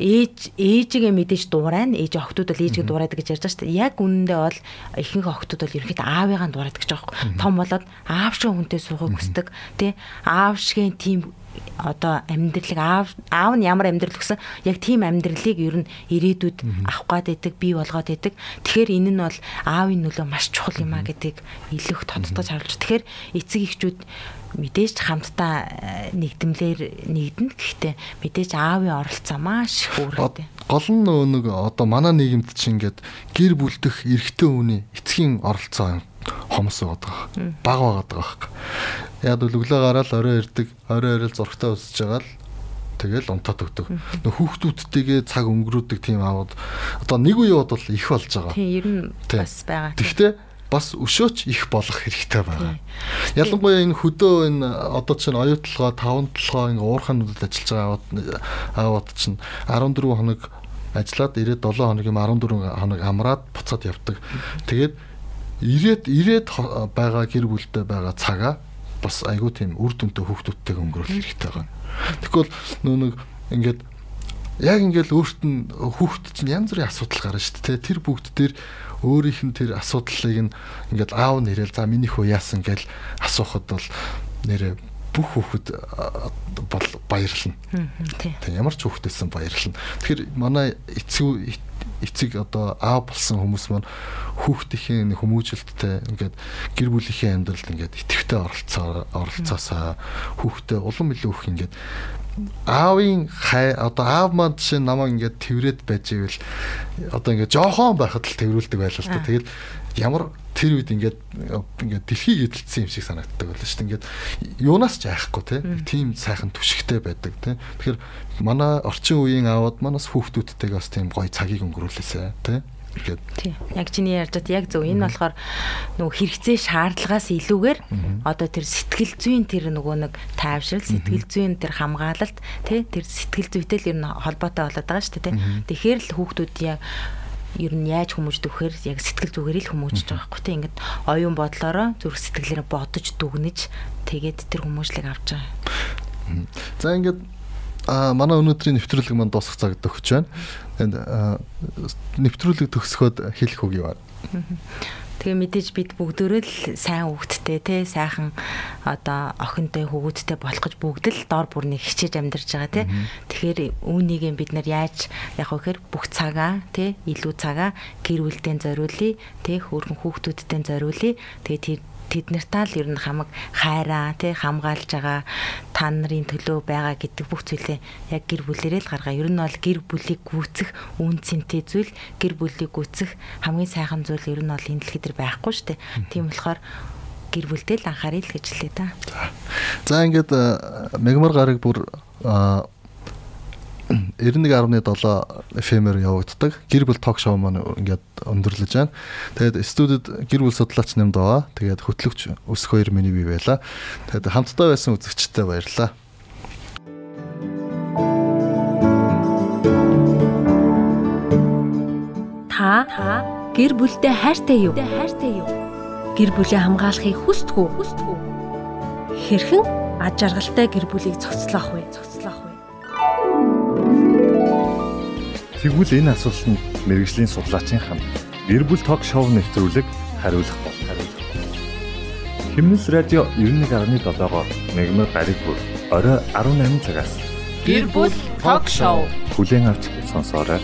ээж ээжигээ мэдээж дуурайна. Ээж охтууд бол ээжгээ дуурайдаг гэж ярьж байгаа шүү дээ. Яг үнэндээ бол ихэнх охтууд бол ерөнхийдөө аавыгаа дуурайдаг гэж байгаа байхгүй. Том болоод аав шиг хүнтэй суухыг хүсдэг. Тэ аав шигийн тийм одоо амьдралыг аав аав нь ямар амьдрал гэсэн яг тийм амьдралыг ер нь ирээдүйд авах гад байдаг бий болгоод байдаг. Тэгэхээр энэ нь бол аавын нөлөө маш чухал юм а гэдгийг илүү их тодтогч харуулж. Тэгэхээр эцэг эхчүүд мэдээж хамтдаа э, нэгдмлэр нэгдэнэ. Гэхдээ мэдээж аавын оролцоо маш их үүрэгтэй. Гол нь нэг одоо манай нийгэмд чинь ингээд гэр бүлдэх эрэгтэй хүний эцгийн оролцоо юм хомс байгаа. Баг байгаа байхгүй. Яг л өглөө гараад орой ирдэг, орой орой зургтаа өсөж байгаа л тэгэл унтаад өгдөг. Нөх хүүхдүүдтэйгээ цаг өнгөрөөдөг тийм аавууд одоо нэг үеуд бол их болж байгаа. Тийм ер нь бас байгаа. Тэгэхдээ бас өшөөч их болох хэрэгтэй байна. Ялангуяа энэ хөдөө энэ одоо чинь оюутлогоо 5 толгоо ингээ уурхануудад ажиллаж байгаа аавууд чинь 14 хоног ажиллаад ирээд 7 хоног юм 14 хоног амраад буцаад явдаг. Тэгээд ирээд ирээд байгаа гэр бүлтэй байгаа цагаа бас айгүй тийм үр дүнтэй хүүхдүүдтэйг өнгөрүүлэх хэрэгтэй байна. Тэгвэл нөө нэг ингээд яг ингээл өөрт нь хүүхд чинь янз бүрийн асуудал гарна шүү дээ. Тэр бүгд дээр өөрийнх нь тэр асуудлыг нь ингээд аав нэрэл за миний хөө яасан гэж асуухад бол нэрээ бүх хүүхэд бол баярлна. Тийм ямар ч хүүхдээсэн баярлна. Тэгэхээр манай эцэг эцэг одоо аав болсон хүмүүс маань хүүхдийн хүмүүжилттэй ингээд гэр бүлийнхээ амьдралд ингээд идэвхтэй оролцоо оролцоосаа хүүхдээ улам илүү их ингээд аавын хай одоо аав маань жишээ намайг ингээд тэрвэрэд байж ивэл одоо ингээд жоохон байхад л тэрвэрлдэг байлаа л та. Тэгээд ямар тэр үед ингээд ингээд дэлхийг эдэлсэн юм шиг санагддаг байлаа шүү дээ. Ингээд юунаас ч айхгүй те. Тийм сайхан түшигтэй байдаг те. Тэгэхээр манай орчин үеийн аавууд манаас хүүхдүүдтэйгээ бас тийм гоё цагийг өнгөрүүлээсэ те гэд. Тийм. Яг чиний ярьж байгаа яг зөв. Энэ болохоор нөгөө хэрэгцээ шаардлагаас илүүгээр одоо тэр сэтгэл зүйн тэр нөгөө нэг тайвшрал, сэтгэл зүйн тэр хамгаалалт тий тэр сэтгэл зүйтэй л ер нь холбоотой болоод байгаа шүү дээ тий. Тэгэхээр л хүүхдүүд яг ер нь яаж хүмүүждэг вэхээр яг сэтгэл зүгээр л хүмүүжж байгаа байхгүй тий ингээд оюун бодлороо зүрх сэтгэлээрээ бодож дүгнэж тэгээд тэр хүмүүжлэг авч байгаа. За ингээд а манай өнөөдрийн нэвтрүүлэг маань дуусах цагт өгч байна. Энд нэвтрүүлэг төгсгөөд хэлэх үг юу вэ? Тэгээ мэдээж бид бүгдөө л сайн хүүхдтэй те сайхан одоо охинтой хөвгүүдтэй болох гэж бүгд л дор бүрнийг хичээж амьдарч байгаа те. Тэгэхээр үүнийг бид нар яаж яг вэхээр бүх цагаа те илүү цагаа гэр бүлдээ зориулъя те хөөрхөн хүүхдүүдтэй зориулъя. Тэгээ тэд нартаа л ер нь хамаг хайраа тий хамгаалж байгаа та нарын төлөө байгаа гэдэг бүх зүйлээ яг гэр бүлэрээ л гаргаа. Ер нь бол гэр бүлийг гүйцэх үн цэнтэй зүйл, гэр бүлийг гүйцэх хамгийн сайхан зүйл ер нь бол энэ дэлхий дээр байхгүй шүү дээ. Тийм болохоор гэр бүлдээ л анхаарай л гэж хэлээ да. За ингээд э, мегмар гараг бүр 91.7 FM-ээр явагддаг. Гэр бүл ток шоу маань ингээд өндөрлөж байна. Тэгээд студид гэр бүл судлаач нэмд байгаа. Тэгээд хөтлөгч өсөх хоёр миний бий байла. Тэгээд хамтдаа байсан үзэгчтэй баярлалаа. Та гэр бүлдээ хайртай юу? Гэр бүлээ хамгаалахыг хүсдэг үү? Хэрхэн аж аргалтай гэр бүлийг зохицлоох вэ? Тэгвэл энэ асуултанд мэрэгжлийн судлаачийн хамт гэр бүл ток шоу нэвтрүүлэг хариулах бол хариулах. Химнэс радио 91.7-оор мегмар гариг бүр орой 18 цагаас гэр бүл ток шоу хүлээн авч сонсоорой.